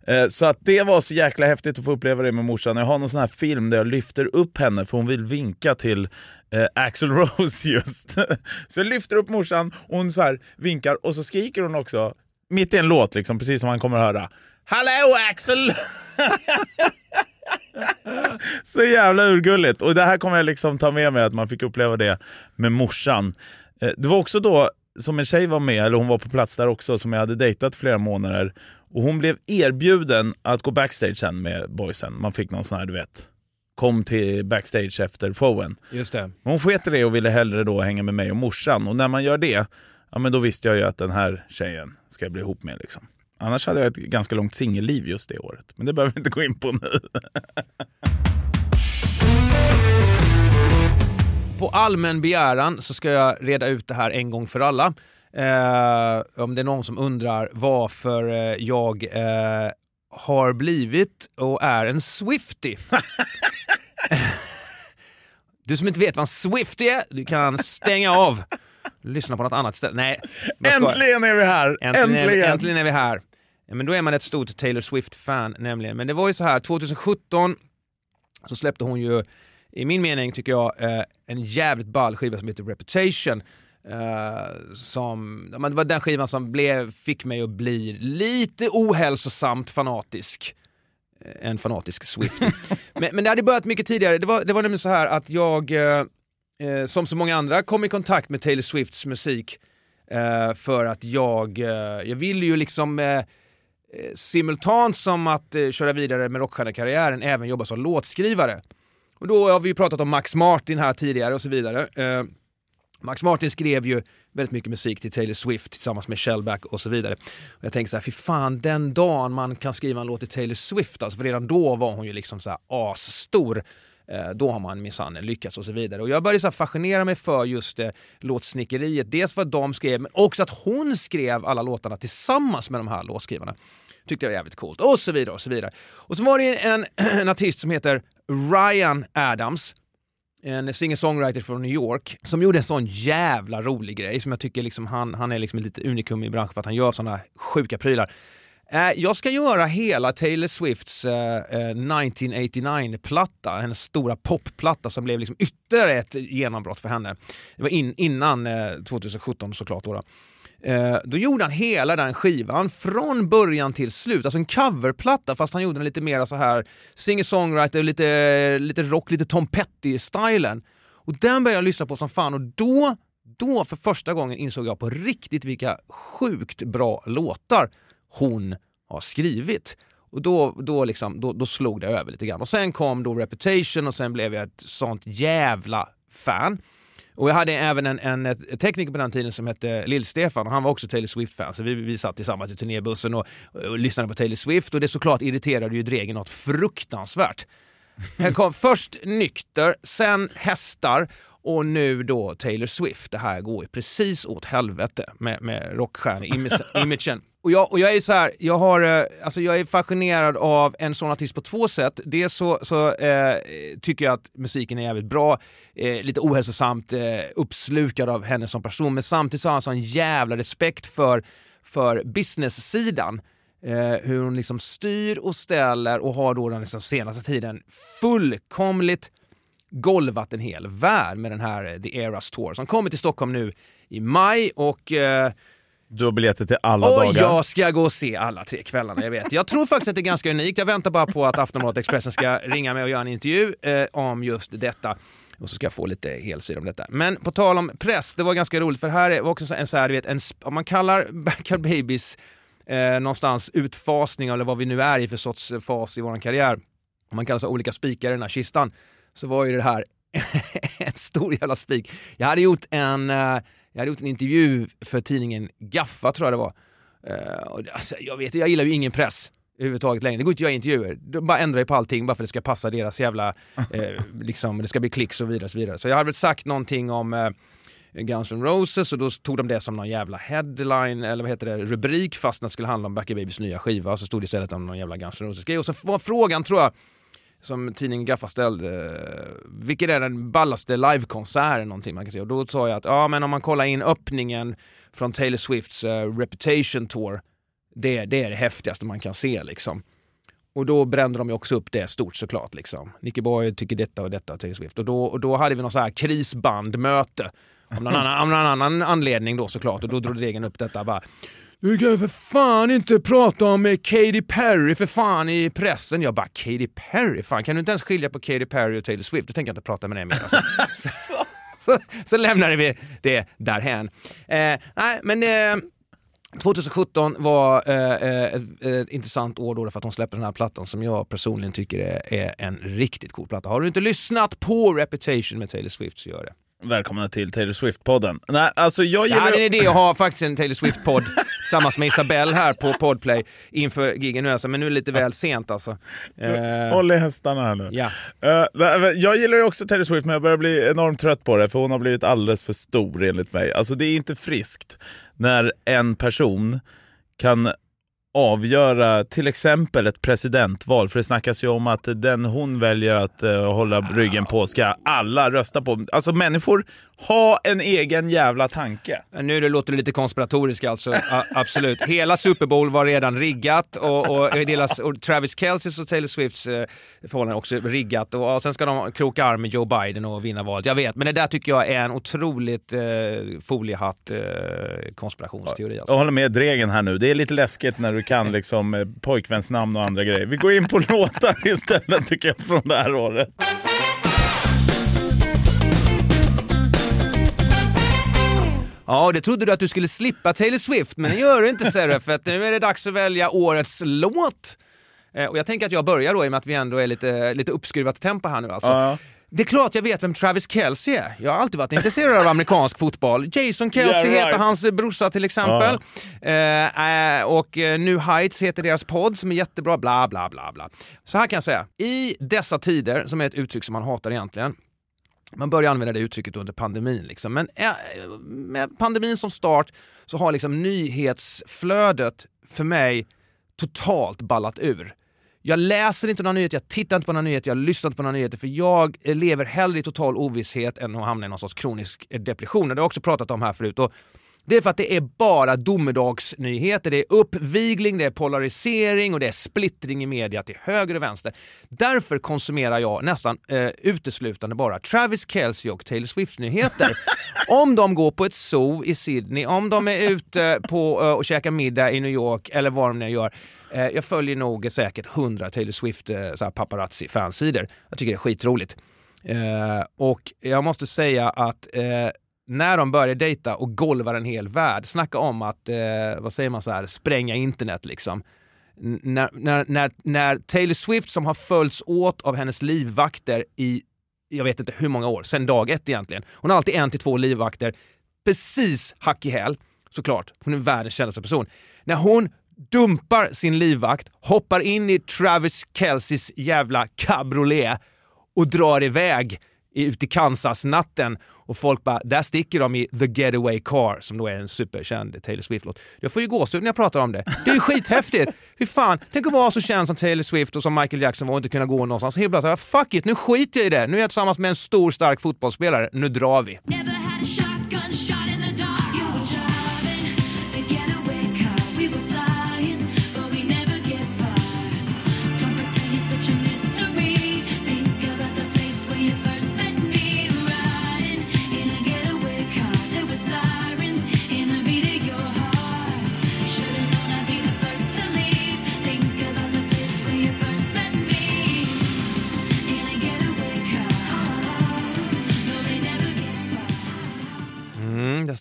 Eh, Så att det var så jäkla häftigt att få uppleva det med morsan. Jag har någon sån här film där jag lyfter upp henne för hon vill vinka till eh, Axl [laughs] Rose just. så jag lyfter upp morsan och hon så här vinkar och så skriker hon också mitt i en låt, liksom, precis som han kommer att höra. Hallå Axel! [laughs] så jävla urgulligt. Och det här kommer jag liksom ta med mig, att man fick uppleva det med morsan. Eh, Det var också då som en tjej var med, eller hon var på plats där också, som jag hade dejtat flera månader. Och hon blev erbjuden att gå backstage sen med boysen. Man fick någon sån här, du vet, kom till backstage efter showen. Just det. Men hon sket det och ville hellre då hänga med mig och morsan. Och när man gör det, ja men då visste jag ju att den här tjejen ska jag bli ihop med liksom. Annars hade jag ett ganska långt singelliv just det året. Men det behöver vi inte gå in på nu. [laughs] På allmän begäran så ska jag reda ut det här en gång för alla. Eh, om det är någon som undrar varför eh, jag eh, har blivit och är en Swiftie. [laughs] du som inte vet vad en Swiftie är, du kan stänga av. Lyssna på något annat ställe. Nej. Äntligen är vi här! Äntligen, Äntligen! äntligen är vi här. Ja, men då är man ett stort Taylor Swift-fan nämligen. Men det var ju så här, 2017 så släppte hon ju, i min mening tycker jag, eh, en jävligt ball skiva som heter Reputation. Eh, som, det var den skivan som blev, fick mig att bli lite ohälsosamt fanatisk. Eh, En fanatisk Swiftie. [laughs] men, men det hade börjat mycket tidigare. Det var, det var nämligen så här att jag, eh, som så många andra, kom i kontakt med Taylor Swifts musik eh, för att jag, jag ville ju liksom simultant som att köra vidare med rockstjärnekarriären även jobba som låtskrivare. Och då har vi ju pratat om Max Martin här tidigare och så vidare. Eh, Max Martin skrev ju väldigt mycket musik till Taylor Swift tillsammans med Shellback och så vidare. Och jag tänker så här, fy fan den dagen man kan skriva en låt till Taylor Swift, alltså för redan då var hon ju liksom så här asstor. Eh, då har man minsann lyckats och så vidare. Och jag började så fascinera mig för just eh, låtsnickeriet. Dels vad de skrev, men också att hon skrev alla låtarna tillsammans med de här låtskrivarna. Tyckte jag var jävligt coolt. Och så vidare och så vidare. Och så var det en, [clears throat] en artist som heter Ryan Adams en singer-songwriter från New York som gjorde en sån jävla rolig grej som jag tycker liksom han, han är liksom ett litet unikum i branschen för att han gör såna sjuka prylar. Eh, jag ska göra hela Taylor Swifts eh, eh, 1989-platta, hennes stora popplatta som blev liksom ytterligare ett genombrott för henne. Det var in, innan eh, 2017 såklart. Då, då. Eh, då gjorde han hela den skivan från början till slut, alltså en coverplatta fast han gjorde den lite mer så här singer-songwriter, lite, lite rock, lite Tom Petty-stilen. Och den började jag lyssna på som fan och då, då för första gången insåg jag på riktigt vilka sjukt bra låtar hon har skrivit. Och då, då, liksom, då, då slog det över lite grann. Och sen kom då Reputation och sen blev jag ett sånt jävla fan. Och jag hade även en, en, en tekniker på den tiden som hette Lill-Stefan och han var också Taylor Swift-fan. Så vi, vi satt tillsammans i turnébussen och, och lyssnade på Taylor Swift och det såklart irriterade ju Dregen något fruktansvärt. Här kom [laughs] först nykter, sen hästar och nu då Taylor Swift. Det här går ju precis åt helvete med, med rockstjärne-imagen. [laughs] Och jag, och jag är så här, jag, har, eh, alltså jag är fascinerad av en sån artist på två sätt. Dels så, så eh, tycker jag att musiken är jävligt bra, eh, lite ohälsosamt eh, uppslukad av henne som person, men samtidigt så har han sån jävla respekt för, för business-sidan. Eh, hur hon liksom styr och ställer och har då den liksom senaste tiden fullkomligt golvat en hel värld med den här eh, The Eras Tour som kommer till Stockholm nu i maj och eh, du har biljetter till alla och dagar. jag ska gå och se alla tre kvällarna, jag vet. Jag tror faktiskt att det är ganska unikt. Jag väntar bara på att Aftonbladet Expressen ska ringa mig och göra en intervju eh, om just detta. Och så ska jag få lite helsida om detta. Men på tal om press, det var ganska roligt för här är också en så här, du vet, en, om man kallar [laughs] Backyard Babies eh, någonstans utfasning eller vad vi nu är i för sorts fas i vår karriär. Om man kallar så olika spikar i den här kistan så var ju det här [laughs] en stor jävla spik. Jag hade gjort en, eh, jag hade gjort en intervju för tidningen Gaffa tror jag det var. Eh, och, alltså, jag vet jag gillar ju ingen press överhuvudtaget längre. Det går inte att göra intervjuer. De bara ändrar ju på allting bara för att det ska passa deras jävla, eh, [laughs] liksom, det ska bli klicks och vidare. Och så, vidare. så jag hade väl sagt någonting om eh, Guns N' Roses och då tog de det som någon jävla headline, eller vad heter det, rubrik fast det skulle handla om Backy Babys nya skiva och så stod det istället om någon jävla Guns N' Roses-grej. Och så var frågan tror jag, som tidningen Gaffa ställde, vilken är den ballaste livekonserten någonting man kan säga? Och då sa jag att ja men om man kollar in öppningen från Taylor Swifts uh, Reputation Tour, det, det är det häftigaste man kan se liksom. Och då brände de ju också upp det stort såklart. Liksom. Nicky Boy tycker detta och detta, Taylor Swift. Och då, och då hade vi något så här krisbandmöte. Om någon, [laughs] annan, av någon annan anledning då såklart. Och då drog Dregen upp detta bara. Du kan för fan inte prata om eh, Katy Perry för fan i pressen. Jag bara, Katy Perry? Fan, kan du inte ens skilja på Katy Perry och Taylor Swift? Då tänker jag inte prata med dig mer. Alltså. [laughs] så, så, så lämnade vi det därhän. Eh, nej, men... Eh, 2017 var eh, ett, ett, intressant år då för att hon släppte den här plattan som jag personligen tycker är, är en riktigt cool platta. Har du inte lyssnat på Reputation med Taylor Swift så gör det. Välkomna till Taylor Swift-podden. Nej, alltså jag gillar... Jag hade en idé att ha faktiskt en Taylor Swift-podd [laughs] tillsammans med Isabelle här på Podplay inför gigen nu alltså, men nu är det lite väl sent alltså. Uh... Håll i hästarna här nu. Ja. Uh, jag gillar ju också Taylor Swift men jag börjar bli enormt trött på det för hon har blivit alldeles för stor enligt mig. Alltså det är inte friskt när en person kan avgöra till exempel ett presidentval. För det snackas ju om att den hon väljer att uh, hålla ryggen på ska alla rösta på. Alltså människor ha en egen jävla tanke. Nu det låter det lite konspiratoriskt alltså, A absolut. Hela Super Bowl var redan riggat och, och, deras, och Travis Kelce's och Taylor Swifts eh, förhållande också riggat och, och sen ska de kroka arm med Joe Biden och vinna valet. Jag vet, men det där tycker jag är en otroligt eh, foliehatt eh, konspirationsteori. Alltså. Jag håller med Dregen här nu. Det är lite läskigt när du kan liksom eh, pojkvänsnamn och andra grejer. Vi går in på [laughs] låtar istället tycker jag från det här året. Ja, det trodde du att du skulle slippa Taylor Swift, men det gör du inte ser du, för att nu är det dags att välja årets låt. Eh, och jag tänker att jag börjar då i och med att vi ändå är lite, lite uppskruvat tempo här nu alltså. Ja. Det är klart jag vet vem Travis Kelce är. Jag har alltid varit intresserad av amerikansk fotboll. Jason Kelce Yeah, right. heter hans brorsa till exempel. Eh, eh, och eh, New Heights heter deras podd som är jättebra, bla bla bla bla. Så här kan jag säga, i dessa tider, som är ett uttryck som man hatar egentligen, man börjar använda det uttrycket under pandemin. Liksom. Men med pandemin som start så har liksom nyhetsflödet för mig totalt ballat ur. Jag läser inte några nyheter, jag tittar inte på några nyheter, jag lyssnar inte på några nyheter för jag lever hellre i total ovisshet än att hamna i någon sorts kronisk depression. Det har jag också pratat om här förut. Och det är för att det är bara domedagsnyheter. Det är uppvigling, det är polarisering och det är splittring i media till höger och vänster. Därför konsumerar jag nästan eh, uteslutande bara Travis Kelce och Taylor Swift-nyheter. [laughs] om de går på ett zoo i Sydney, om de är ute på eh, och käkar middag i New York eller vad de nu gör. Eh, jag följer nog säkert 100 Taylor Swift eh, paparazzi-fansidor. Jag tycker det är skitroligt. Eh, och jag måste säga att eh, när de börjar dejta och golvar en hel värld, snacka om att, eh, vad säger man så här, spränga internet liksom. N- När, när, när, när Taylor Swift som har följts åt av hennes livvakter i, jag vet inte hur många år, sen dag ett egentligen. Hon har alltid en till två livvakter, precis hack i häl, såklart. Hon är världens kändaste person. När hon dumpar sin livvakt, hoppar in i Travis Kelces jävla cabriolet och drar iväg ut i Kansas-natten och folk bara, där sticker de i The Getaway Car som då är en superkänd Taylor Swift-låt. Jag får ju gåshud när jag pratar om det. Det är ju skithäftigt! [laughs] Fy fan, tänk att vara så känd som Taylor Swift och som Michael Jackson var och inte kunna gå någonstans. Helt plötsligt, fuck it, nu skiter jag i det. Nu är jag tillsammans med en stor stark fotbollsspelare. Nu drar vi. Never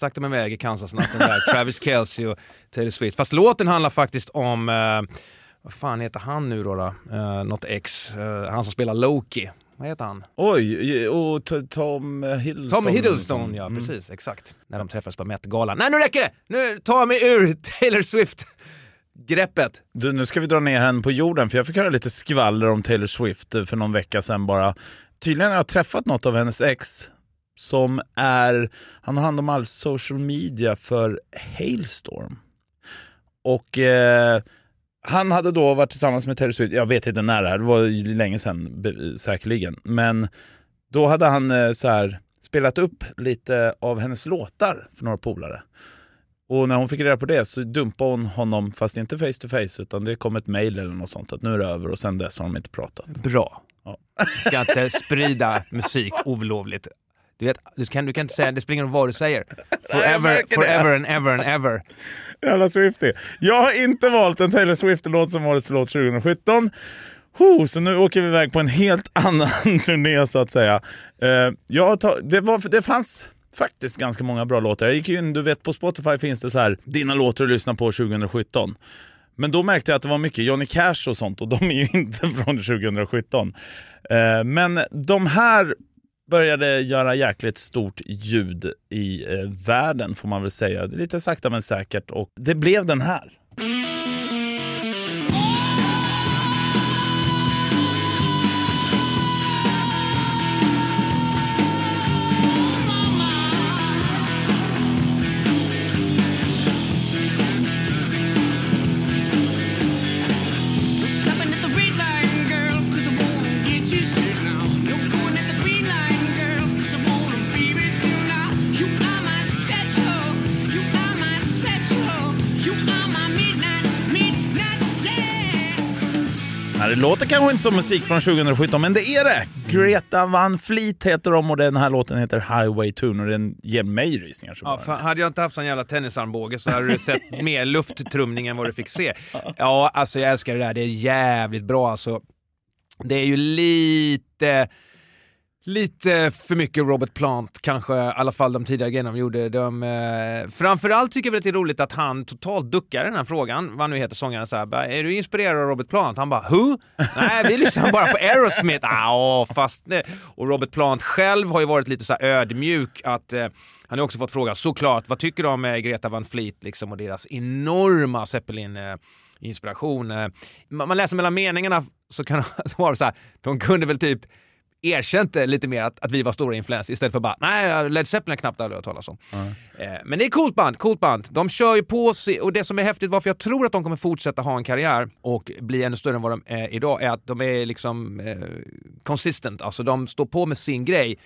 stack de iväg i Kansas-natten där. [laughs] Travis Kelce och Taylor Swift. Fast låten handlar faktiskt om, eh, vad fan heter han nu då? då? Eh, något ex, eh, han som spelar Loki. Vad heter han? Oj, och t- Tom Hiddleston. Tom Hiddleston, ja precis, exakt. När de träffades på Met-galan. Nej nu räcker det! Nu tar jag mig ur Taylor Swift-greppet. Du, nu ska vi dra ner henne på jorden, för jag fick höra lite skvaller om Taylor Swift eh, för någon vecka sedan bara. Tydligen har jag träffat något av hennes ex som är, han har hand om all social media för Hailstorm. Och eh, han hade då varit tillsammans med Taylor Swift, jag vet inte när det här, det var ju länge sedan säkerligen. Men då hade han eh, så här, spelat upp lite av hennes låtar för några polare. Och när hon fick reda på det så dumpade hon honom, fast inte face to face, utan det kom ett mail eller något sånt att nu är det över och sen dess har de inte pratat. Bra. Du ska inte sprida musik olovligt. Du, vet, du, kan, du kan inte säga, det spelar ingen roll vad du säger. [laughs] Forever, forever and ever and ever. Jävla Swiftie. Jag har inte valt en Taylor Swift-låt som årets låt 2017. Huh, så nu åker vi iväg på en helt [laughs] annan turné så att säga. Eh, jag tar, det, var, det fanns faktiskt ganska många bra låtar. Jag gick in, du vet på Spotify finns det så här, dina låtar att lyssna på 2017. Men då märkte jag att det var mycket Johnny Cash och sånt och de är ju [laughs] inte från 2017. Eh, men de här började göra jäkligt stort ljud i eh, världen får man väl säga. Lite sakta men säkert och det blev den här. Det låter kanske inte som musik från 2017, men det är det! Greta Van Fleet heter de och den här låten heter Highway Tune och den ger mig rysningar. Ja, fan, hade jag inte haft sån jävla tennisarmbåge så hade du sett [laughs] mer lufttrumning än vad du fick se. Ja, alltså jag älskar det där. Det är jävligt bra alltså. Det är ju lite... Lite för mycket Robert Plant, kanske i alla fall de tidigare grejerna de gjorde. De, eh, framförallt tycker jag väl att det är roligt att han totalt duckar den här frågan, vad nu heter sångaren, så här, är du inspirerad av Robert Plant? Han bara, who? Nej, vi lyssnar bara på Aerosmith. Ah, fast nej. Och Robert Plant själv har ju varit lite så här ödmjuk, att eh, han har också fått frågan, såklart, vad tycker du om eh, Greta Van Fleet liksom, och deras enorma Zeppelin eh, inspiration. Man man läser mellan meningarna så kan [laughs] så var det så här, de kunde väl typ erkänt lite mer att, att vi var stora influenser istället för bara nej, Led Zeppelin knappt aldrig hört talas om. Eh, men det är coolt band, coolt band. De kör ju på sig och det som är häftigt, varför jag tror att de kommer fortsätta ha en karriär och bli ännu större än vad de är idag, är att de är liksom eh, consistent, alltså de står på med sin grej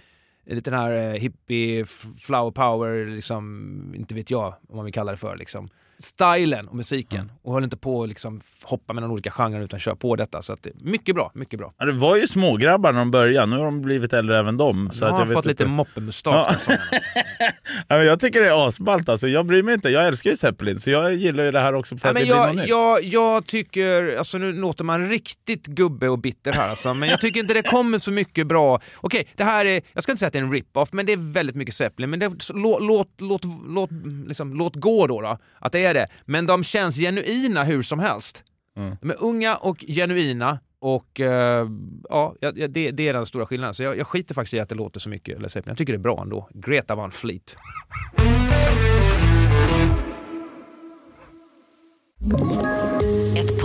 lite den här eh, hippie, flower power, liksom, inte vet jag vad man vill kalla det för. Liksom. Stilen och musiken. Och höll inte på att liksom, hoppa mellan olika genrer utan kör på detta. Så att, det- mycket bra, mycket bra. Ja, det var ju smågrabbar när de började, nu har de blivit äldre även de. Så Nu har jag fått lite moppemustasch. Ja. [laughs] Ja, jag tycker det är asballt alltså. Jag bryr mig inte, jag älskar ju Zeppelin så jag gillar ju det här också för Nej, att men det blir jag, något nytt. jag, tycker, alltså nu låter man riktigt gubbe och bitter här alltså, men jag tycker inte det kommer så mycket bra. Okej, det här är, jag ska inte säga att det är en rip-off, men det är väldigt mycket Zeppelin. Men det, låt, låt, låt, låt, liksom, låt gå då, då, att det är det. Men de känns genuina hur som helst. Mm. De är unga och genuina. Och eh, ja, ja, det, det är den stora skillnaden. Så jag, jag skiter faktiskt i att det låter så mycket Led Zeppelin. Jag tycker det är bra ändå. Greta Van Fleet.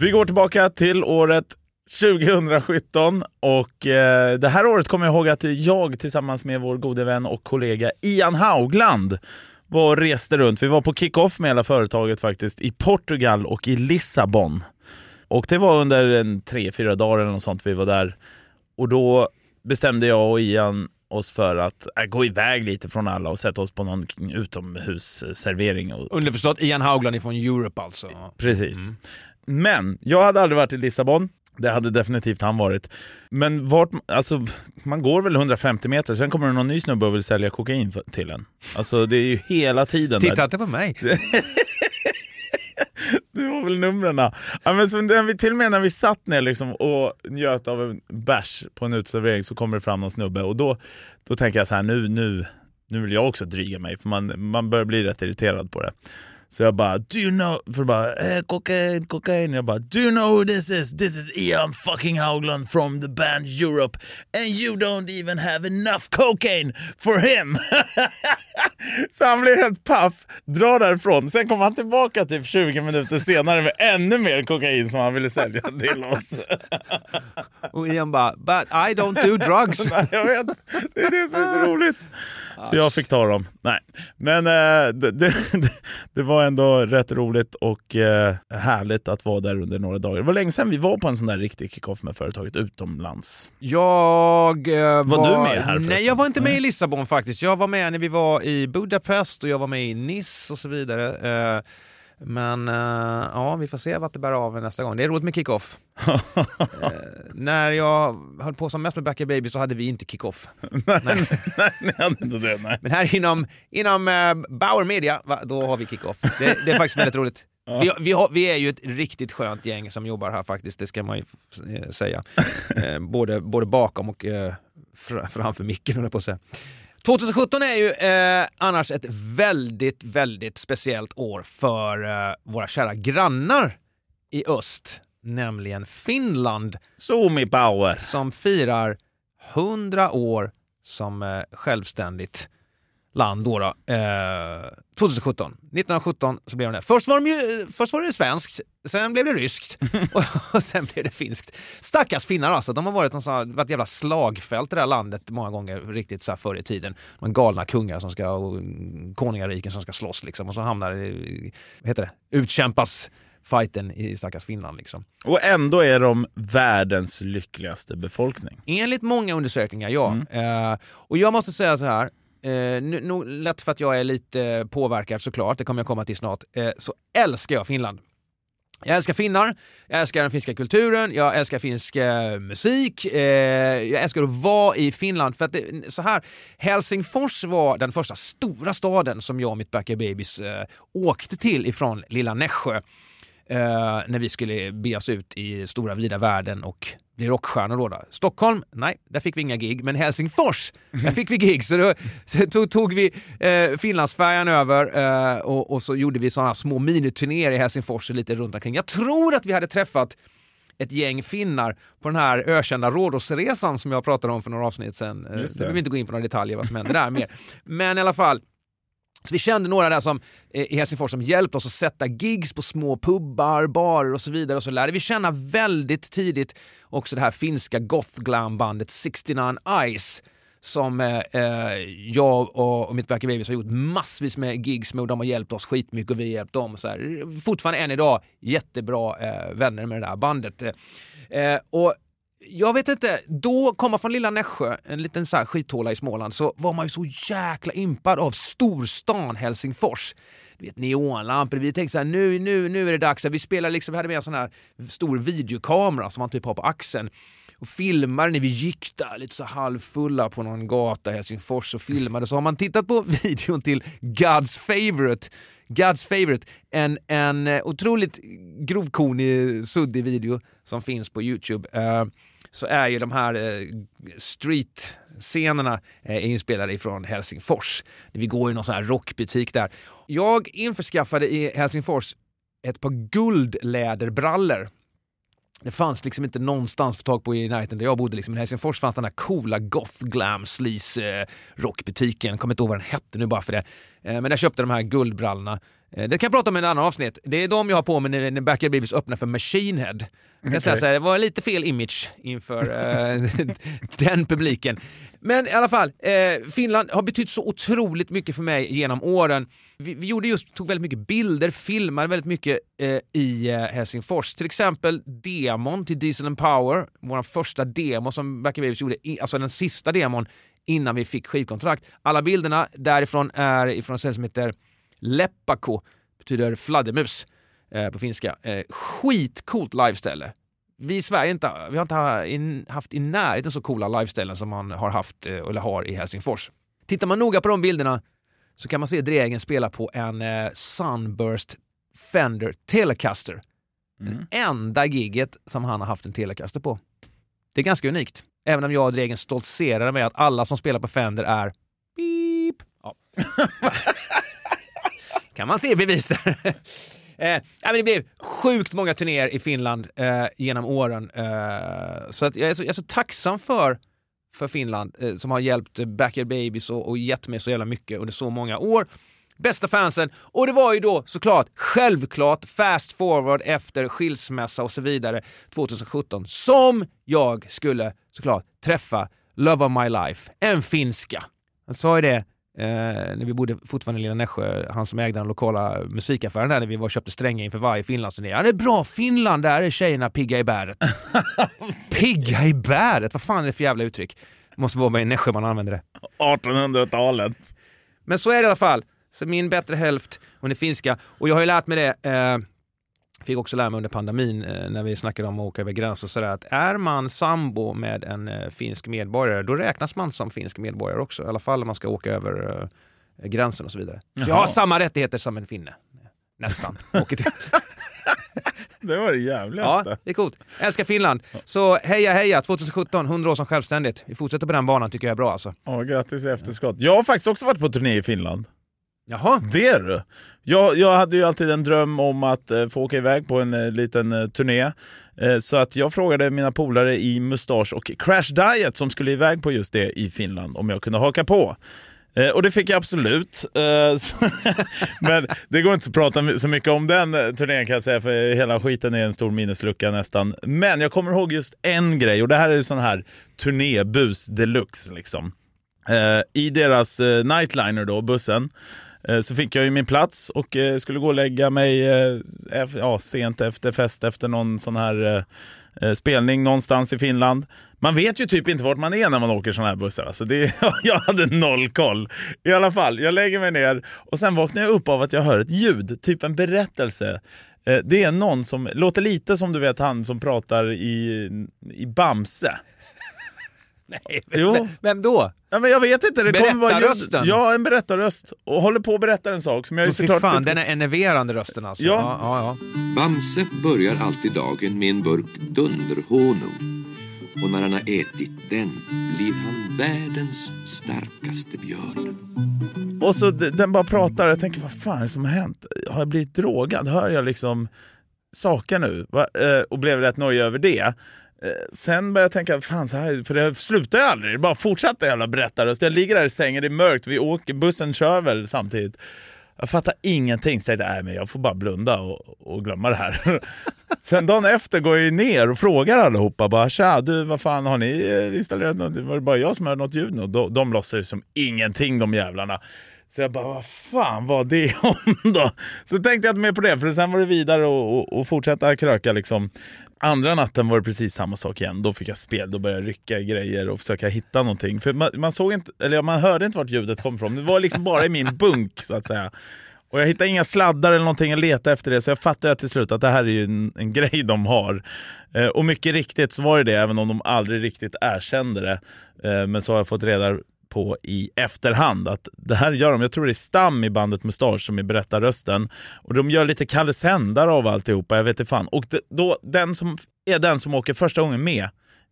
Vi går tillbaka till året 2017 och eh, det här året kommer jag ihåg att jag tillsammans med vår gode vän och kollega Ian Haugland var och reste runt. Vi var på kick-off med hela företaget faktiskt i Portugal och i Lissabon. Och det var under en tre, fyra dagar eller något sånt vi var där. Och då bestämde jag och Ian oss för att äh, gå iväg lite från alla och sätta oss på någon utomhusservering. Och, Underförstått Ian Haugland ifrån Europe alltså. Precis. Men jag hade aldrig varit i Lissabon. Det hade definitivt han varit. Men vart, alltså, man går väl 150 meter, sen kommer det någon ny snubbe och vill sälja kokain för, till en. Alltså det är ju hela tiden Titta där. inte på mig. [laughs] Det var väl numren. Ja, men så när vi, till och med när vi satt ner liksom och njöt av en bärs på en uteservering så kommer det fram någon snubbe och då, då tänker jag så här nu, nu, nu vill jag också dryga mig för man, man börjar bli rätt irriterad på det. Så jag bara, do you know, för bara, eh, cocaine, cocaine. Jag bara, do you know who this is? This is Ian fucking Haugland from the band Europe and you don't even have enough cocaine for him. [laughs] så han blir helt paff, drar därifrån. Sen kommer han tillbaka typ 20 minuter senare med ännu mer kokain som han ville sälja till oss. Och Ian bara, but I don't do drugs. Nej, [laughs] jag vet, det är det som är så roligt. Så jag fick ta dem. Nej, men eh, det, det, [laughs] det var ändå rätt roligt och eh, härligt att vara där under några dagar. Det var länge sedan vi var på en sån där riktig kick-off med företaget utomlands. Jag eh, var... du med här förresten? Nej, jag var inte med i Lissabon faktiskt. Jag var med när vi var i Budapest och jag var med i Nice och så vidare. Men eh, ja, vi får se vart det bär av nästa gång. Det är roligt med kick-off. [laughs] eh, när jag höll på som mest med Back Baby så hade vi inte kick-off. [laughs] nej, ni hade inte det. Nej. Men här inom, inom eh, Bauer Media, va, då har vi kick-off. Det, det är faktiskt väldigt roligt. [laughs] Ja. Vi, vi, har, vi är ju ett riktigt skönt gäng som jobbar här faktiskt, det ska man ju säga. Både, både bakom och fr framför micken, höll jag på att säga. 2017 är ju eh, annars ett väldigt, väldigt speciellt år för eh, våra kära grannar i öst, nämligen Finland. Suomi Power! Som firar 100 år som eh, självständigt land då. då. Eh, 2017. 1917 så blev de det. Först var, de ju, först var det svenskt, sen blev det ryskt [laughs] och, sen blev det finskt. Stackars finnar alltså. De har varit, någon sån, varit ett jävla slagfält i det här landet många gånger riktigt så här förr i tiden. De galna kungar som ska, och konungariken som ska slåss liksom och så hamnar det, vad heter det, utkämpas fighten i stackars Finland liksom. Och ändå är de världens lyckligaste befolkning. Enligt många undersökningar, ja. Eh, och jag måste säga så här, eh, nu, nog lätt för att jag är lite påverkad såklart, det kommer jag komma till snart, eh, så älskar jag Finland. Jag älskar finnar, jag älskar den finska kulturen, jag älskar finsk eh, musik, eh, jag älskar att vara i Finland. För att det, så här, Helsingfors var den första stora staden som jag och mitt Backyard Babies eh, åkte till ifrån lilla Nässjö. Eh, när vi skulle be oss ut i stora vida världen och bli rockstjärnor då, då. Stockholm, nej, där fick vi inga gig. Men Helsingfors, där fick vi gig. Så då så tog, tog vi eh, Finlandsfärjan över eh, och, och så gjorde vi sådana små miniturnéer i Helsingfors och lite runt omkring. Jag tror att vi hade träffat ett gäng finnar på den här ökända Rhodosresan som jag pratade om för några avsnitt sedan. Eh, Just Vi behöver inte gå in på några detaljer vad som hände där mer. Men i alla fall, så vi kände några där som, eh, i Helsingfors som hjälpte oss att sätta gigs på små pubbar, barer och så vidare. Och så lärde vi känna väldigt tidigt också det här finska goth glam bandet 69 Eyes som eh, eh, jag och, och mitt Backy Babies har gjort massvis med gigs med och de har hjälpt oss skitmycket och vi har hjälpt dem. Så här. Fortfarande än idag jättebra eh, vänner med det där bandet. Eh, och jag vet inte, då komma från lilla Nässjö, en liten så här skithåla i Småland, så var man ju så jäkla impad av storstan Helsingfors. Du vet, neonlampor. Vi tänkte så här, nu, nu, nu är det dags. Vi spelar liksom, vi hade med en sån här stor videokamera som man typ har på axeln och filmade när vi gick där lite så halvfulla på någon gata i Helsingfors och filmade. Så har man tittat på [laughs] videon till God's Favorite, God's Favorite, en, en eh, otroligt grovkornig, suddig video som finns på Youtube. Uh, så är ju de här eh, street-scenerna eh, inspelade ifrån Helsingfors. Vi går i någon sån här rockbutik där. Jag införskaffade i Helsingfors ett par guldläderbrallor det fanns liksom inte någonstans att få tag på i närheten där jag bodde. Liksom. I Helsingfors fanns den här coola goth glam sleaze eh, rockbutiken. rockbutiken. Kommer inte ihåg vad den hette nu bara för det. Eh, men jag köpte de här guldbrallorna. Eh, det kan jag prata om i en annan avsnitt. Det är de jag har på mig när, Backyard Babies öppnar för Machine Head. Jag kan säga så här, det var lite fel image inför eh, [laughs] den publiken. Men i alla fall, eh, Finland har betytt så otroligt mycket för mig genom åren. Vi, vi gjorde just, tog väldigt mycket bilder, filmade väldigt mycket eh, i eh, Helsingfors. Till exempel demon till Diesel and Power, vår första demo som Back Babies gjorde, i, alltså den sista demon innan vi fick skivkontrakt. Alla bilderna därifrån är ifrån ett ställe som heter Leppako, betyder fladdermus eh, på finska. Eh, skitcoolt liveställe. Vi i Sverige inte, vi har inte ha- in, haft i närheten så coola liveställen som man har haft eh, eller har i Helsingfors. Tittar man noga på de bilderna så kan man se Dregen spela på en eh, Sunburst Fender Telecaster. Det enda giget som han har haft en Telecaster på. Det är ganska unikt. Även om jag och Dregen stoltserar med att alla som spelar på Fender är beep. Ja. [laughs] kan man se bevis där. [laughs] Eh, men det blev sjukt många turnéer i Finland eh, genom åren. Eh, så att jag, är så, jag är så tacksam för, för Finland eh, som har hjälpt Backyard Babies och, och gett mig så jävla mycket under så många år. Bästa fansen. Och det var ju då såklart, självklart, fast forward efter skilsmässa och så vidare 2017 som jag skulle såklart träffa Love of my life, en finska. Han sa ju det eh, när vi bodde fortfarande i lilla Nässjö, han som ägde den lokala musikaffären där när vi var och köpte strängar inför varje Finlandsturné. Ja, det är bra Finland, där är tjejerna pigga i bäret. [laughs] pigga i bäret? Vad fan är det för jävla uttryck? Måste vara med i Nässjö man använder det. 1800-talet. Men så är det i alla fall. Så min bättre hälft, hon är finska. Och jag har ju lärt mig det, eh, fick också lära mig under pandemin eh, när vi snackade om att åka över gränser och sådär, att är man sambo med en eh, finsk medborgare, då räknas man som finsk medborgare också. I alla fall om man ska åka över eh, gränsen och så vidare. Så jag har samma rättigheter som en finne. Nästan. [laughs] Det var det jävligaste. Ja, det är coolt. Älskar Finland. Så heja heja 2017, 100 år som självständigt. Vi fortsätter på den banan tycker jag är bra alltså. Ja, grattis i efterskott. Jag har faktiskt också varit på turné i Finland. Jaha. Det är du. Jag, jag hade ju alltid en dröm om att eh, få åka iväg på en eh, liten eh, turné. Eh, så att jag frågade mina polare i Mustasch och Crash Diet som skulle iväg på just det i Finland om jag kunde haka på. Eh, och det fick jag absolut. Eh, [laughs] Men det går inte att prata så mycket om den eh, turnén kan jag säga, för hela skiten är en stor minneslucka nästan. Men jag kommer ihåg just en grej, och det här är sån här turnébus deluxe liksom. Eh, I deras eh, nightliner då, bussen, så fick jag ju min plats och eh, skulle gå och lägga mig eh, ja, sent efter fest efter någon sån här eh, eh, spelning någonstans i Finland. Man vet ju typ inte vart man är när man åker såna här bussar. Alltså det, [laughs] jag hade noll koll. I alla fall, jag lägger mig ner och sen vaknar jag upp av att jag hör ett ljud, typ en berättelse. Eh, Det är någon som låter lite som du vet han som pratar i, i Bamse. [laughs] Nej, Jo. Vem då? Ja, men jag vet inte. Det kommer vara ljud-? Ja, en berättarröst. Och håller på att berätta en sak som jag fy såklart... fan, den är enerverande rösten alltså. Ja. ja, ja. Bamse börjar alltid dagen med en burk dunderhonung. Och när han har ätit den blir han världens starkaste björn. Och så den bara pratar. Jag tänker, vad fan är det som har hänt? Har jag blivit drogad? Hör jag liksom saker nu va? Eh, och blev rätt nöjd över det. Eh, sen började jag tänka, fan så här, för det slutar ju aldrig. Det bara fortsätter jävla berättarröst. Jag ligger där i sängen, det är mörkt, vi åker, bussen kör väl samtidigt. Jag fattar ingenting, så jag tänkte, nej men jag får bara blunda och, och glömma det här. [laughs] Sen dagen efter går jag ju ner och frågar allihopa bara, tja du vad fan har ni installerat något? Var det bara jag som hörde något ljud? Och de, de låtsades som ingenting de jävlarna. Så jag bara, vad fan var det [laughs] om då? Så tänkte jag inte mer på det, för sen var det vidare och, och, och fortsätta kröka liksom. Andra natten var det precis samma sak igen. Då fick jag spel, då började jag rycka i grejer och försöka hitta någonting. För man, man såg inte, eller man hörde inte vart ljudet kom ifrån. Det var liksom bara i min bunk så att säga. Och jag hittade inga sladdar eller någonting att leta efter det, så jag fattade till slut att det här är ju en, en grej de har. Eh, och mycket riktigt så var det det, även om de aldrig riktigt erkände det. Eh, men så har jag fått reda på i efterhand att det här gör de, jag tror det är Stam i bandet Mustasch som är berättarrösten. Och de gör lite Kalle Sändare av alltihopa, jag vet inte fan. Och det, då, den som är den som åker första gången med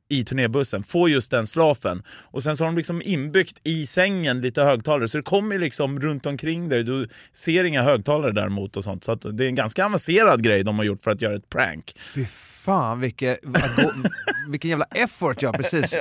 i turnébussen får just den slafen. Och sen så har de liksom inbyggt i sängen lite högtalare så det kommer liksom runt omkring dig. Du ser inga högtalare däremot och sånt. Så det är en ganska avancerad grej de har gjort för att göra ett prank. Fy fan gå, [laughs] vilken jävla effort ja, precis.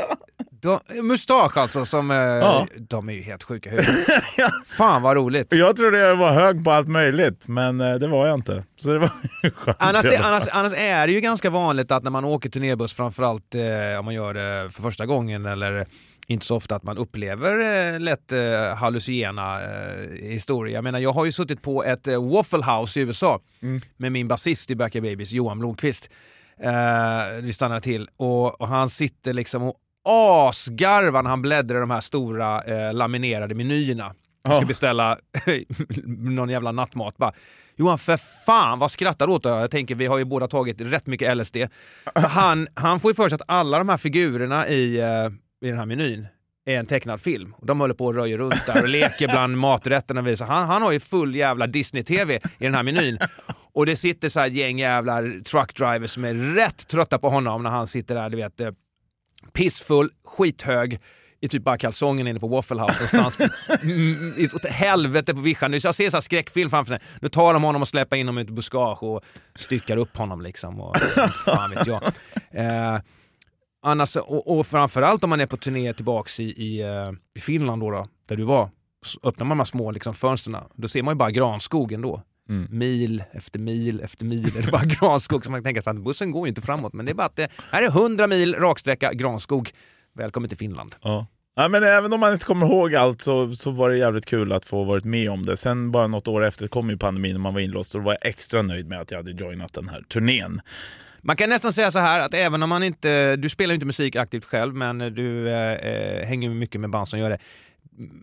De, mustasch alltså, som, eh, Ja. de är ju helt sjuka i huvudet. [laughs] Fan vad roligt. Jag trodde jag var hög på allt möjligt, men eh, det var jag inte. Så det var [laughs] skönt. Annars, är- annars, annars är det ju ganska vanligt att när man åker turnébuss, framförallt eh, om man gör det för första gången eller inte så ofta att man upplever eh, lätt eh, hallucinogena eh, historier. Jag menar, jag har ju suttit på ett eh, Waffle House i USA med min basist i Backyard Babies, Johan Blomqvist. Eh, vi stannade till och, och han sitter liksom och asgarvar när han bläddrar i de här stora eh, laminerade menyerna. Jag ska Ja. beställa [laughs] någon jävla nattmat. Bara, Johan, för fan vad skrattar du åt? Jag tänker, vi har ju båda tagit rätt mycket LSD. Han, han får ju för sig att alla de här figurerna i, eh, i den här menyn är en tecknad film. Och de håller på och röjer runt där och leker bland maträtterna. Så han, han har ju full jävla Disney-TV i den här menyn. Och det sitter så här gäng jävla truckdrivers som är rätt trötta på honom när han sitter där, du vet, eh, pissfull, skithög, i typ bara kalsongen inne på Waffle House någonstans. [laughs] Mm, åt helvete på vischan. Jag ser så här skräckfilm framför mig. Nu tar de honom och släpper in honom i ett buskage och styckar upp honom liksom. Och, [laughs] fan vet jag. Eh, annars, och, och framförallt om man är på turné tillbaks i, i, eh, i Finland då, då, där du var. Så öppnar man de här små liksom, fönstren, då ser man ju bara granskogen då. Mm. Mil efter mil efter mil är det bara [laughs] granskog. Så man kan tänka sig att bussen går ju inte framåt. Men det är bara att det här är 100 mil raksträcka granskog. Välkommen till Finland. Ja. Ja, men även om man inte kommer ihåg allt så, så var det jävligt kul att få varit med om det. Sen bara något år efter kom ju pandemin och man var inlåst och då var jag extra nöjd med att jag hade joinat den här turnén. Man kan nästan säga så här att även om man inte, du spelar ju inte musik aktivt själv, men du eh, eh, hänger mycket med band som gör det.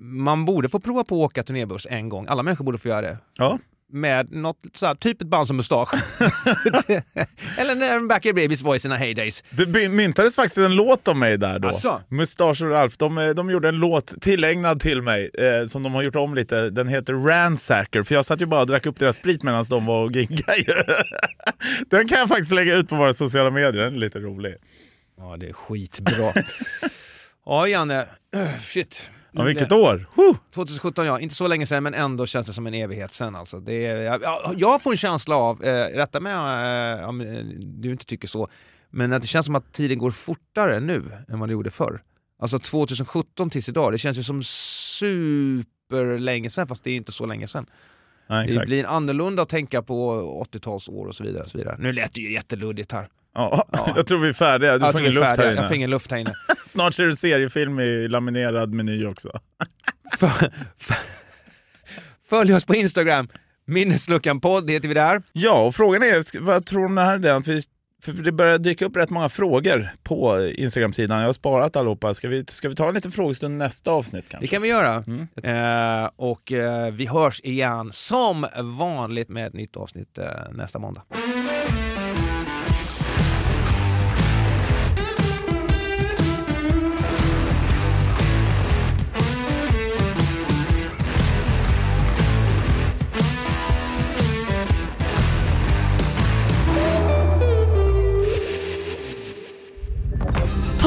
Man borde få prova på att åka turnébuss en gång. Alla människor borde få göra det. Ja. Med något så här, typ ett band som Mustasch. [laughs] Eller när Backyard Babies var i sina heydays. Det myntades faktiskt en låt om mig där då. Asså? Mustasch och Ralf, de, eh, de gjorde en låt tillägnad till mig eh, som de har gjort om lite. Den heter Ransacker, för jag satt ju bara och drack upp deras sprit medan de var och giggade. [laughs] Den kan jag faktiskt lägga ut på våra sociala medier, den är lite rolig. Ja, det är skitbra. [laughs] ja, Janne. [clears throat] Shit. Ja, vilket år! Woo! 2017 ja, inte så länge sedan men ändå känns det som en evighet sen alltså. Det är, jag, jag får en känsla av, eh, rätta mig eh, om eh, du inte tycker så, men att det känns som att tiden går fortare nu än vad det gjorde förr. Alltså 2017 tills idag, det känns ju som superlänge sedan fast det är ju inte så länge sedan. Ja, det blir annorlunda att tänka på 80-talsår och så vidare. Och så vidare. Nu lät det ju jätteluddigt här. Ja, [laughs] jag tror vi är färdiga. Du Jag får ingen luft färdiga. här inne. Jag får ingen luft här inne. [laughs] Snart ser du seriefilm i laminerad meny också. [laughs] Följ oss på Instagram, Minnesluckan podd heter vi där. Ja, och frågan är, vad tror du om det här? är? Att vi, för det börjar dyka upp rätt många frågor på Instagram-sidan. Jag har sparat allihopa. Ska vi, ska vi ta en liten frågestund nästa avsnitt kanske? Det kan vi göra. Mm. Eh, och eh, vi hörs igen som vanligt med ett nytt avsnitt eh, nästa måndag.